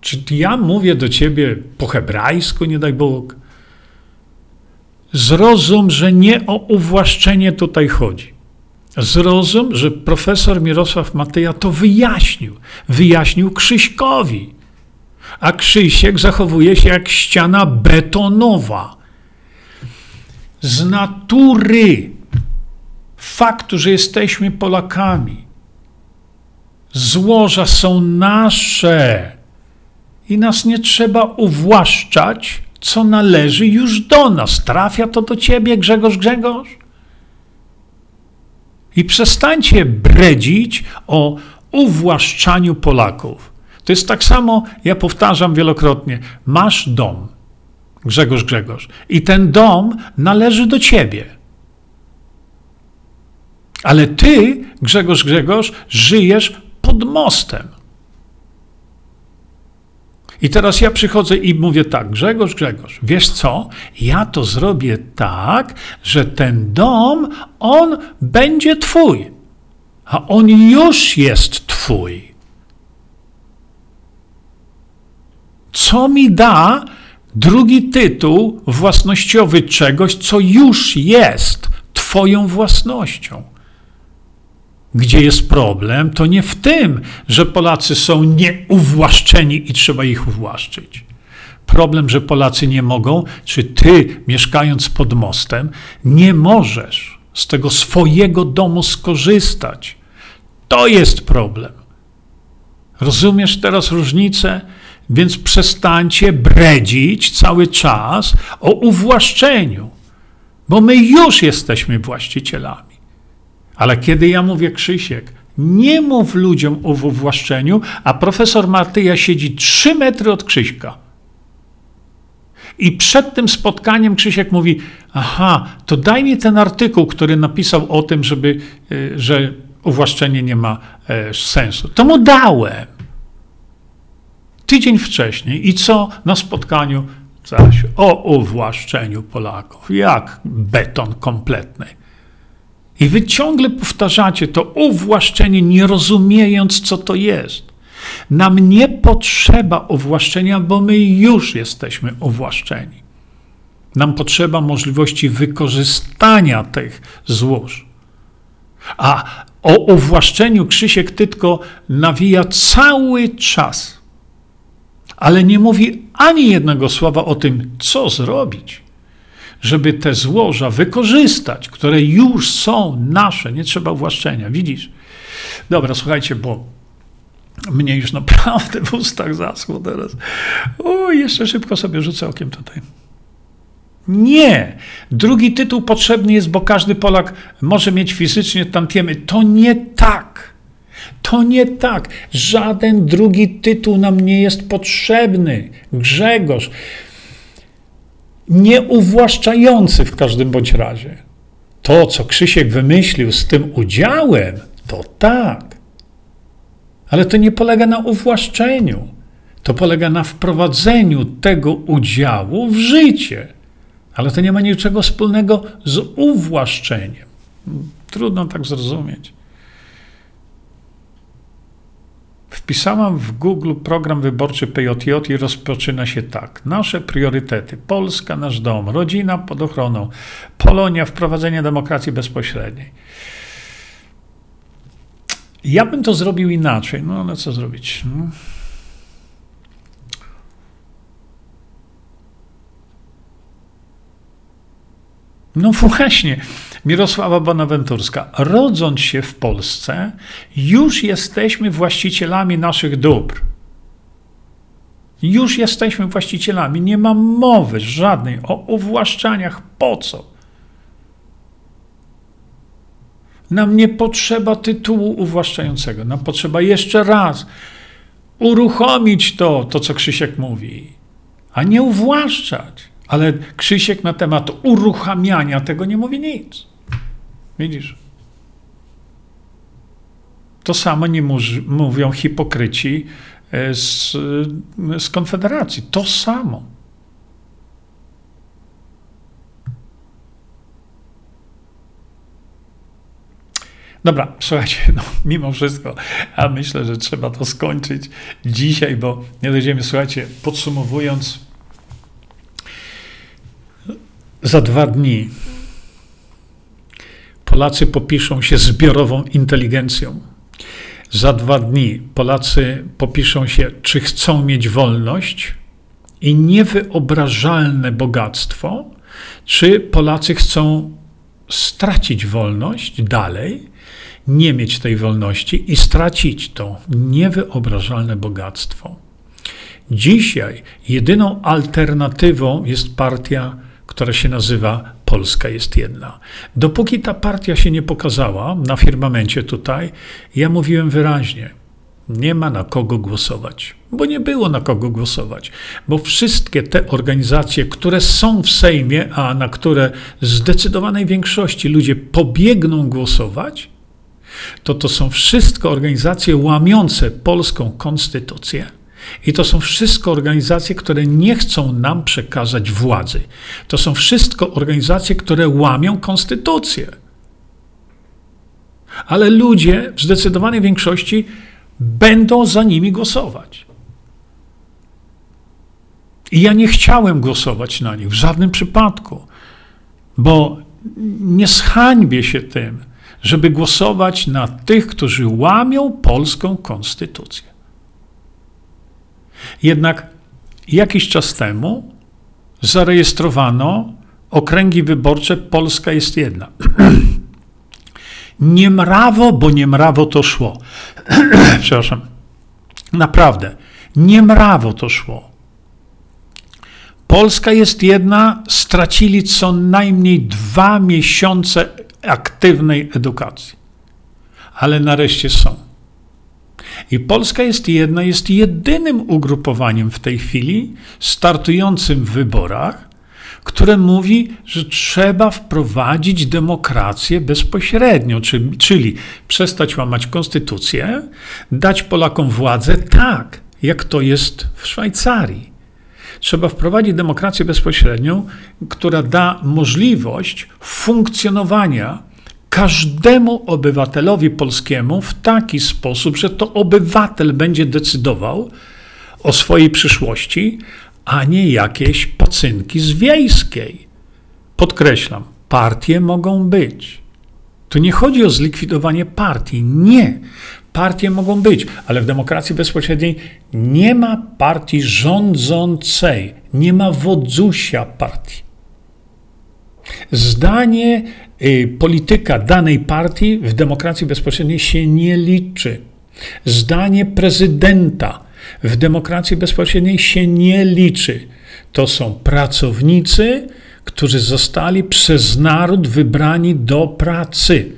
czy ja mówię do ciebie po hebrajsku, nie daj Bóg? Zrozum, że nie o uwłaszczenie tutaj chodzi. Zrozum, że profesor Mirosław Matyja to wyjaśnił. Wyjaśnił Krzyśkowi. A Krzysiek zachowuje się jak ściana betonowa. Z natury faktu, że jesteśmy Polakami, złoża są nasze i nas nie trzeba uwłaszczać, co należy już do nas. Trafia to do ciebie, Grzegorz Grzegorz? I przestańcie bredzić o uwłaszczaniu Polaków. To jest tak samo, ja powtarzam wielokrotnie, masz dom, Grzegorz Grzegorz, i ten dom należy do ciebie. Ale ty, Grzegorz Grzegorz, żyjesz pod mostem. I teraz ja przychodzę i mówię tak, Grzegorz, Grzegorz, wiesz co? Ja to zrobię tak, że ten dom, on będzie twój. A on już jest twój. Co mi da drugi tytuł własnościowy czegoś, co już jest twoją własnością? Gdzie jest problem, to nie w tym, że Polacy są nieuwłaszczeni i trzeba ich uwłaszczyć. Problem, że Polacy nie mogą, czy ty, mieszkając pod mostem, nie możesz z tego swojego domu skorzystać. To jest problem. Rozumiesz teraz różnicę? Więc przestańcie bredzić cały czas o uwłaszczeniu, bo my już jesteśmy właścicielami. Ale kiedy ja mówię Krzysiek, nie mów ludziom o wywłaszczeniu, a profesor Martyja siedzi trzy metry od Krzyśka. I przed tym spotkaniem Krzysiek mówi: Aha, to daj mi ten artykuł, który napisał o tym, żeby, e, że uwłaszczenie nie ma e, sensu. To mu dałem. Tydzień wcześniej. I co na spotkaniu? Zaś o uwłaszczeniu Polaków. Jak beton kompletny. I wy ciągle powtarzacie to uwłaszczenie, nie rozumiejąc, co to jest. Nam nie potrzeba uwłaszczenia, bo my już jesteśmy uwłaszczeni. Nam potrzeba możliwości wykorzystania tych złóż. A o uwłaszczeniu Krzysiek Tytko nawija cały czas, ale nie mówi ani jednego słowa o tym, co zrobić żeby te złoża wykorzystać, które już są nasze, nie trzeba uwłaszczenia. Widzisz? Dobra, słuchajcie, bo mnie już naprawdę w ustach zaschło teraz. O, jeszcze szybko sobie rzucę okiem tutaj. Nie. Drugi tytuł potrzebny jest, bo każdy Polak może mieć fizycznie tantiemy. To nie tak. To nie tak. Żaden drugi tytuł nam nie jest potrzebny. Grzegorz, nieuwłaszczający w każdym bądź razie. To, co Krzysiek wymyślił z tym udziałem, to tak. Ale to nie polega na uwłaszczeniu. To polega na wprowadzeniu tego udziału w życie. Ale to nie ma niczego wspólnego z uwłaszczeniem. Trudno tak zrozumieć. Wpisałam w Google program wyborczy PJJ i rozpoczyna się tak. Nasze priorytety: Polska, nasz dom, rodzina pod ochroną, Polonia, wprowadzenie demokracji bezpośredniej. Ja bym to zrobił inaczej, no ale co zrobić? No. No właśnie, Mirosława Bonaventurska. Rodząc się w Polsce, już jesteśmy właścicielami naszych dóbr. Już jesteśmy właścicielami. Nie ma mowy żadnej o uwłaszczaniach. Po co? Nam nie potrzeba tytułu uwłaszczającego. Nam potrzeba jeszcze raz uruchomić to, to co Krzysiek mówi, a nie uwłaszczać. Ale Krzysiek na temat uruchamiania tego nie mówi nic. Widzisz? To samo nie mówią hipokryci e, z, z Konfederacji. To samo. Dobra, słuchajcie, no, mimo wszystko, a myślę, że trzeba to skończyć dzisiaj, bo nie dojdziemy, słuchajcie, podsumowując, za dwa dni Polacy popiszą się zbiorową inteligencją. Za dwa dni Polacy popiszą się, czy chcą mieć wolność i niewyobrażalne bogactwo, czy Polacy chcą stracić wolność dalej, nie mieć tej wolności i stracić to niewyobrażalne bogactwo. Dzisiaj jedyną alternatywą jest partia, która się nazywa Polska jest jedna. Dopóki ta partia się nie pokazała na firmamencie tutaj, ja mówiłem wyraźnie, nie ma na kogo głosować, bo nie było na kogo głosować, bo wszystkie te organizacje, które są w Sejmie, a na które zdecydowanej większości ludzie pobiegną głosować, to to są wszystko organizacje łamiące polską konstytucję. I to są wszystko organizacje, które nie chcą nam przekazać władzy. To są wszystko organizacje, które łamią konstytucję. Ale ludzie w zdecydowanej większości będą za nimi głosować. I ja nie chciałem głosować na nich w żadnym przypadku, bo nie zhańbię się tym, żeby głosować na tych, którzy łamią polską konstytucję. Jednak jakiś czas temu zarejestrowano okręgi wyborcze Polska jest jedna. niemrawo, bo niemrawo to szło. Przepraszam. Naprawdę, niemrawo to szło. Polska jest jedna, stracili co najmniej dwa miesiące aktywnej edukacji. Ale nareszcie są. I Polska jest jedna, jest jedynym ugrupowaniem w tej chwili startującym w wyborach, które mówi, że trzeba wprowadzić demokrację bezpośrednio, czyli, czyli przestać łamać konstytucję, dać Polakom władzę tak, jak to jest w Szwajcarii. Trzeba wprowadzić demokrację bezpośrednią, która da możliwość funkcjonowania każdemu obywatelowi polskiemu w taki sposób, że to obywatel będzie decydował o swojej przyszłości, a nie jakieś pacynki z wiejskiej. Podkreślam, partie mogą być. Tu nie chodzi o zlikwidowanie partii. Nie. Partie mogą być, ale w demokracji bezpośredniej nie ma partii rządzącej, nie ma wodzusia partii. Zdanie polityka danej partii w demokracji bezpośredniej się nie liczy. Zdanie prezydenta w demokracji bezpośredniej się nie liczy. To są pracownicy, którzy zostali przez naród wybrani do pracy,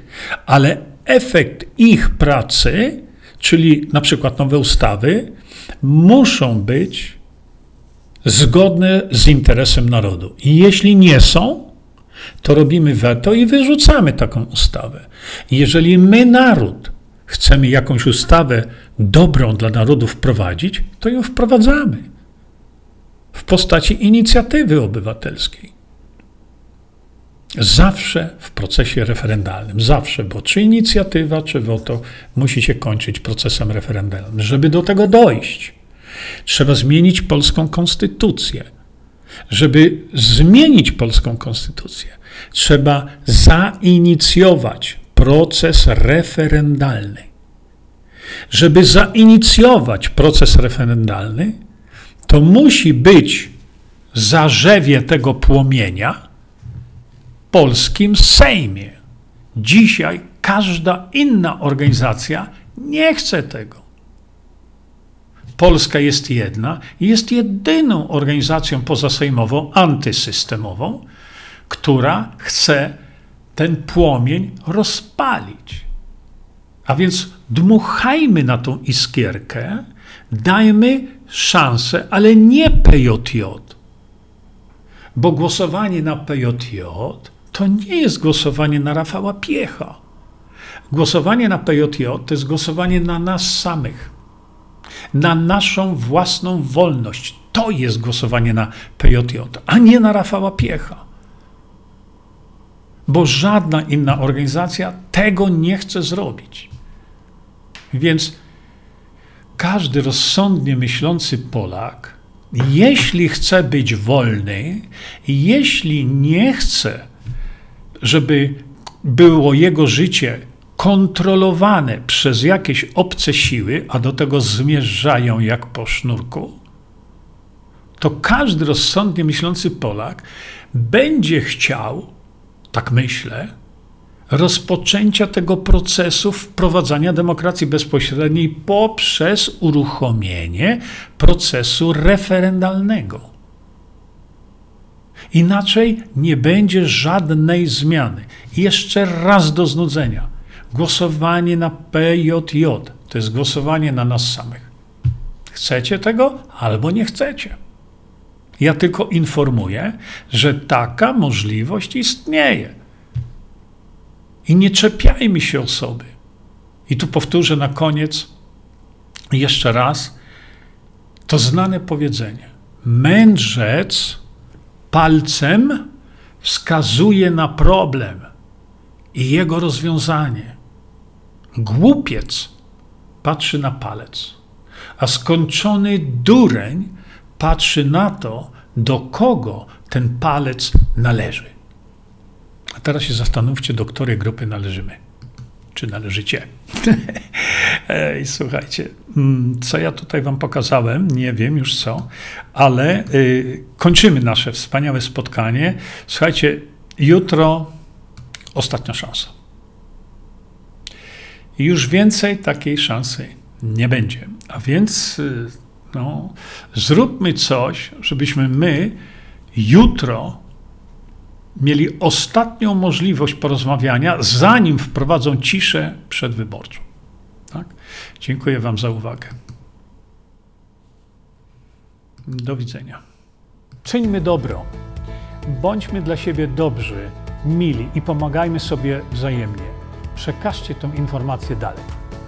ale efekt ich pracy, czyli na przykład nowe ustawy, muszą być zgodne z interesem narodu. I jeśli nie są, to robimy weto i wyrzucamy taką ustawę. Jeżeli my, naród, chcemy jakąś ustawę dobrą dla narodu wprowadzić, to ją wprowadzamy w postaci inicjatywy obywatelskiej. Zawsze w procesie referendalnym, zawsze, bo czy inicjatywa, czy woto musi się kończyć procesem referendalnym. Żeby do tego dojść, trzeba zmienić polską konstytucję. Żeby zmienić polską konstytucję, trzeba zainicjować proces referendalny. Żeby zainicjować proces referendalny, to musi być zarzewie tego płomienia polskim Sejmie. Dzisiaj każda inna organizacja nie chce tego. Polska jest jedna i jest jedyną organizacją pozasejmową, antysystemową, która chce ten płomień rozpalić. A więc dmuchajmy na tą iskierkę, dajmy szansę, ale nie PJJ. Bo głosowanie na PJJ to nie jest głosowanie na Rafała Piecha. Głosowanie na PJJ to jest głosowanie na nas samych, na naszą własną wolność. To jest głosowanie na PJJ, a nie na Rafała Piecha. Bo żadna inna organizacja tego nie chce zrobić. Więc każdy rozsądnie myślący Polak, jeśli chce być wolny, jeśli nie chce, żeby było jego życie kontrolowane przez jakieś obce siły, a do tego zmierzają jak po sznurku, to każdy rozsądnie myślący Polak będzie chciał, tak myślę, rozpoczęcia tego procesu wprowadzania demokracji bezpośredniej poprzez uruchomienie procesu referendalnego. Inaczej nie będzie żadnej zmiany. Jeszcze raz do znudzenia. Głosowanie na PJJ to jest głosowanie na nas samych. Chcecie tego albo nie chcecie. Ja tylko informuję, że taka możliwość istnieje. I nie czepiajmy się osoby. I tu powtórzę na koniec jeszcze raz to znane powiedzenie. Mędrzec palcem wskazuje na problem i jego rozwiązanie. Głupiec patrzy na palec, a skończony dureń patrzy na to, do kogo ten palec należy. A teraz się zastanówcie, do której grupy należymy. Czy należycie? Ej, słuchajcie, mm, co ja tutaj Wam pokazałem, nie wiem już co, ale y, kończymy nasze wspaniałe spotkanie. Słuchajcie, jutro ostatnia szansa. Już więcej takiej szansy nie będzie. A więc y, no, zróbmy coś, żebyśmy my jutro mieli ostatnią możliwość porozmawiania, zanim wprowadzą ciszę przedwyborczą. Tak? Dziękuję Wam za uwagę. Do widzenia. Czyńmy dobro. Bądźmy dla siebie dobrzy, mili i pomagajmy sobie wzajemnie. Przekażcie tę informację dalej.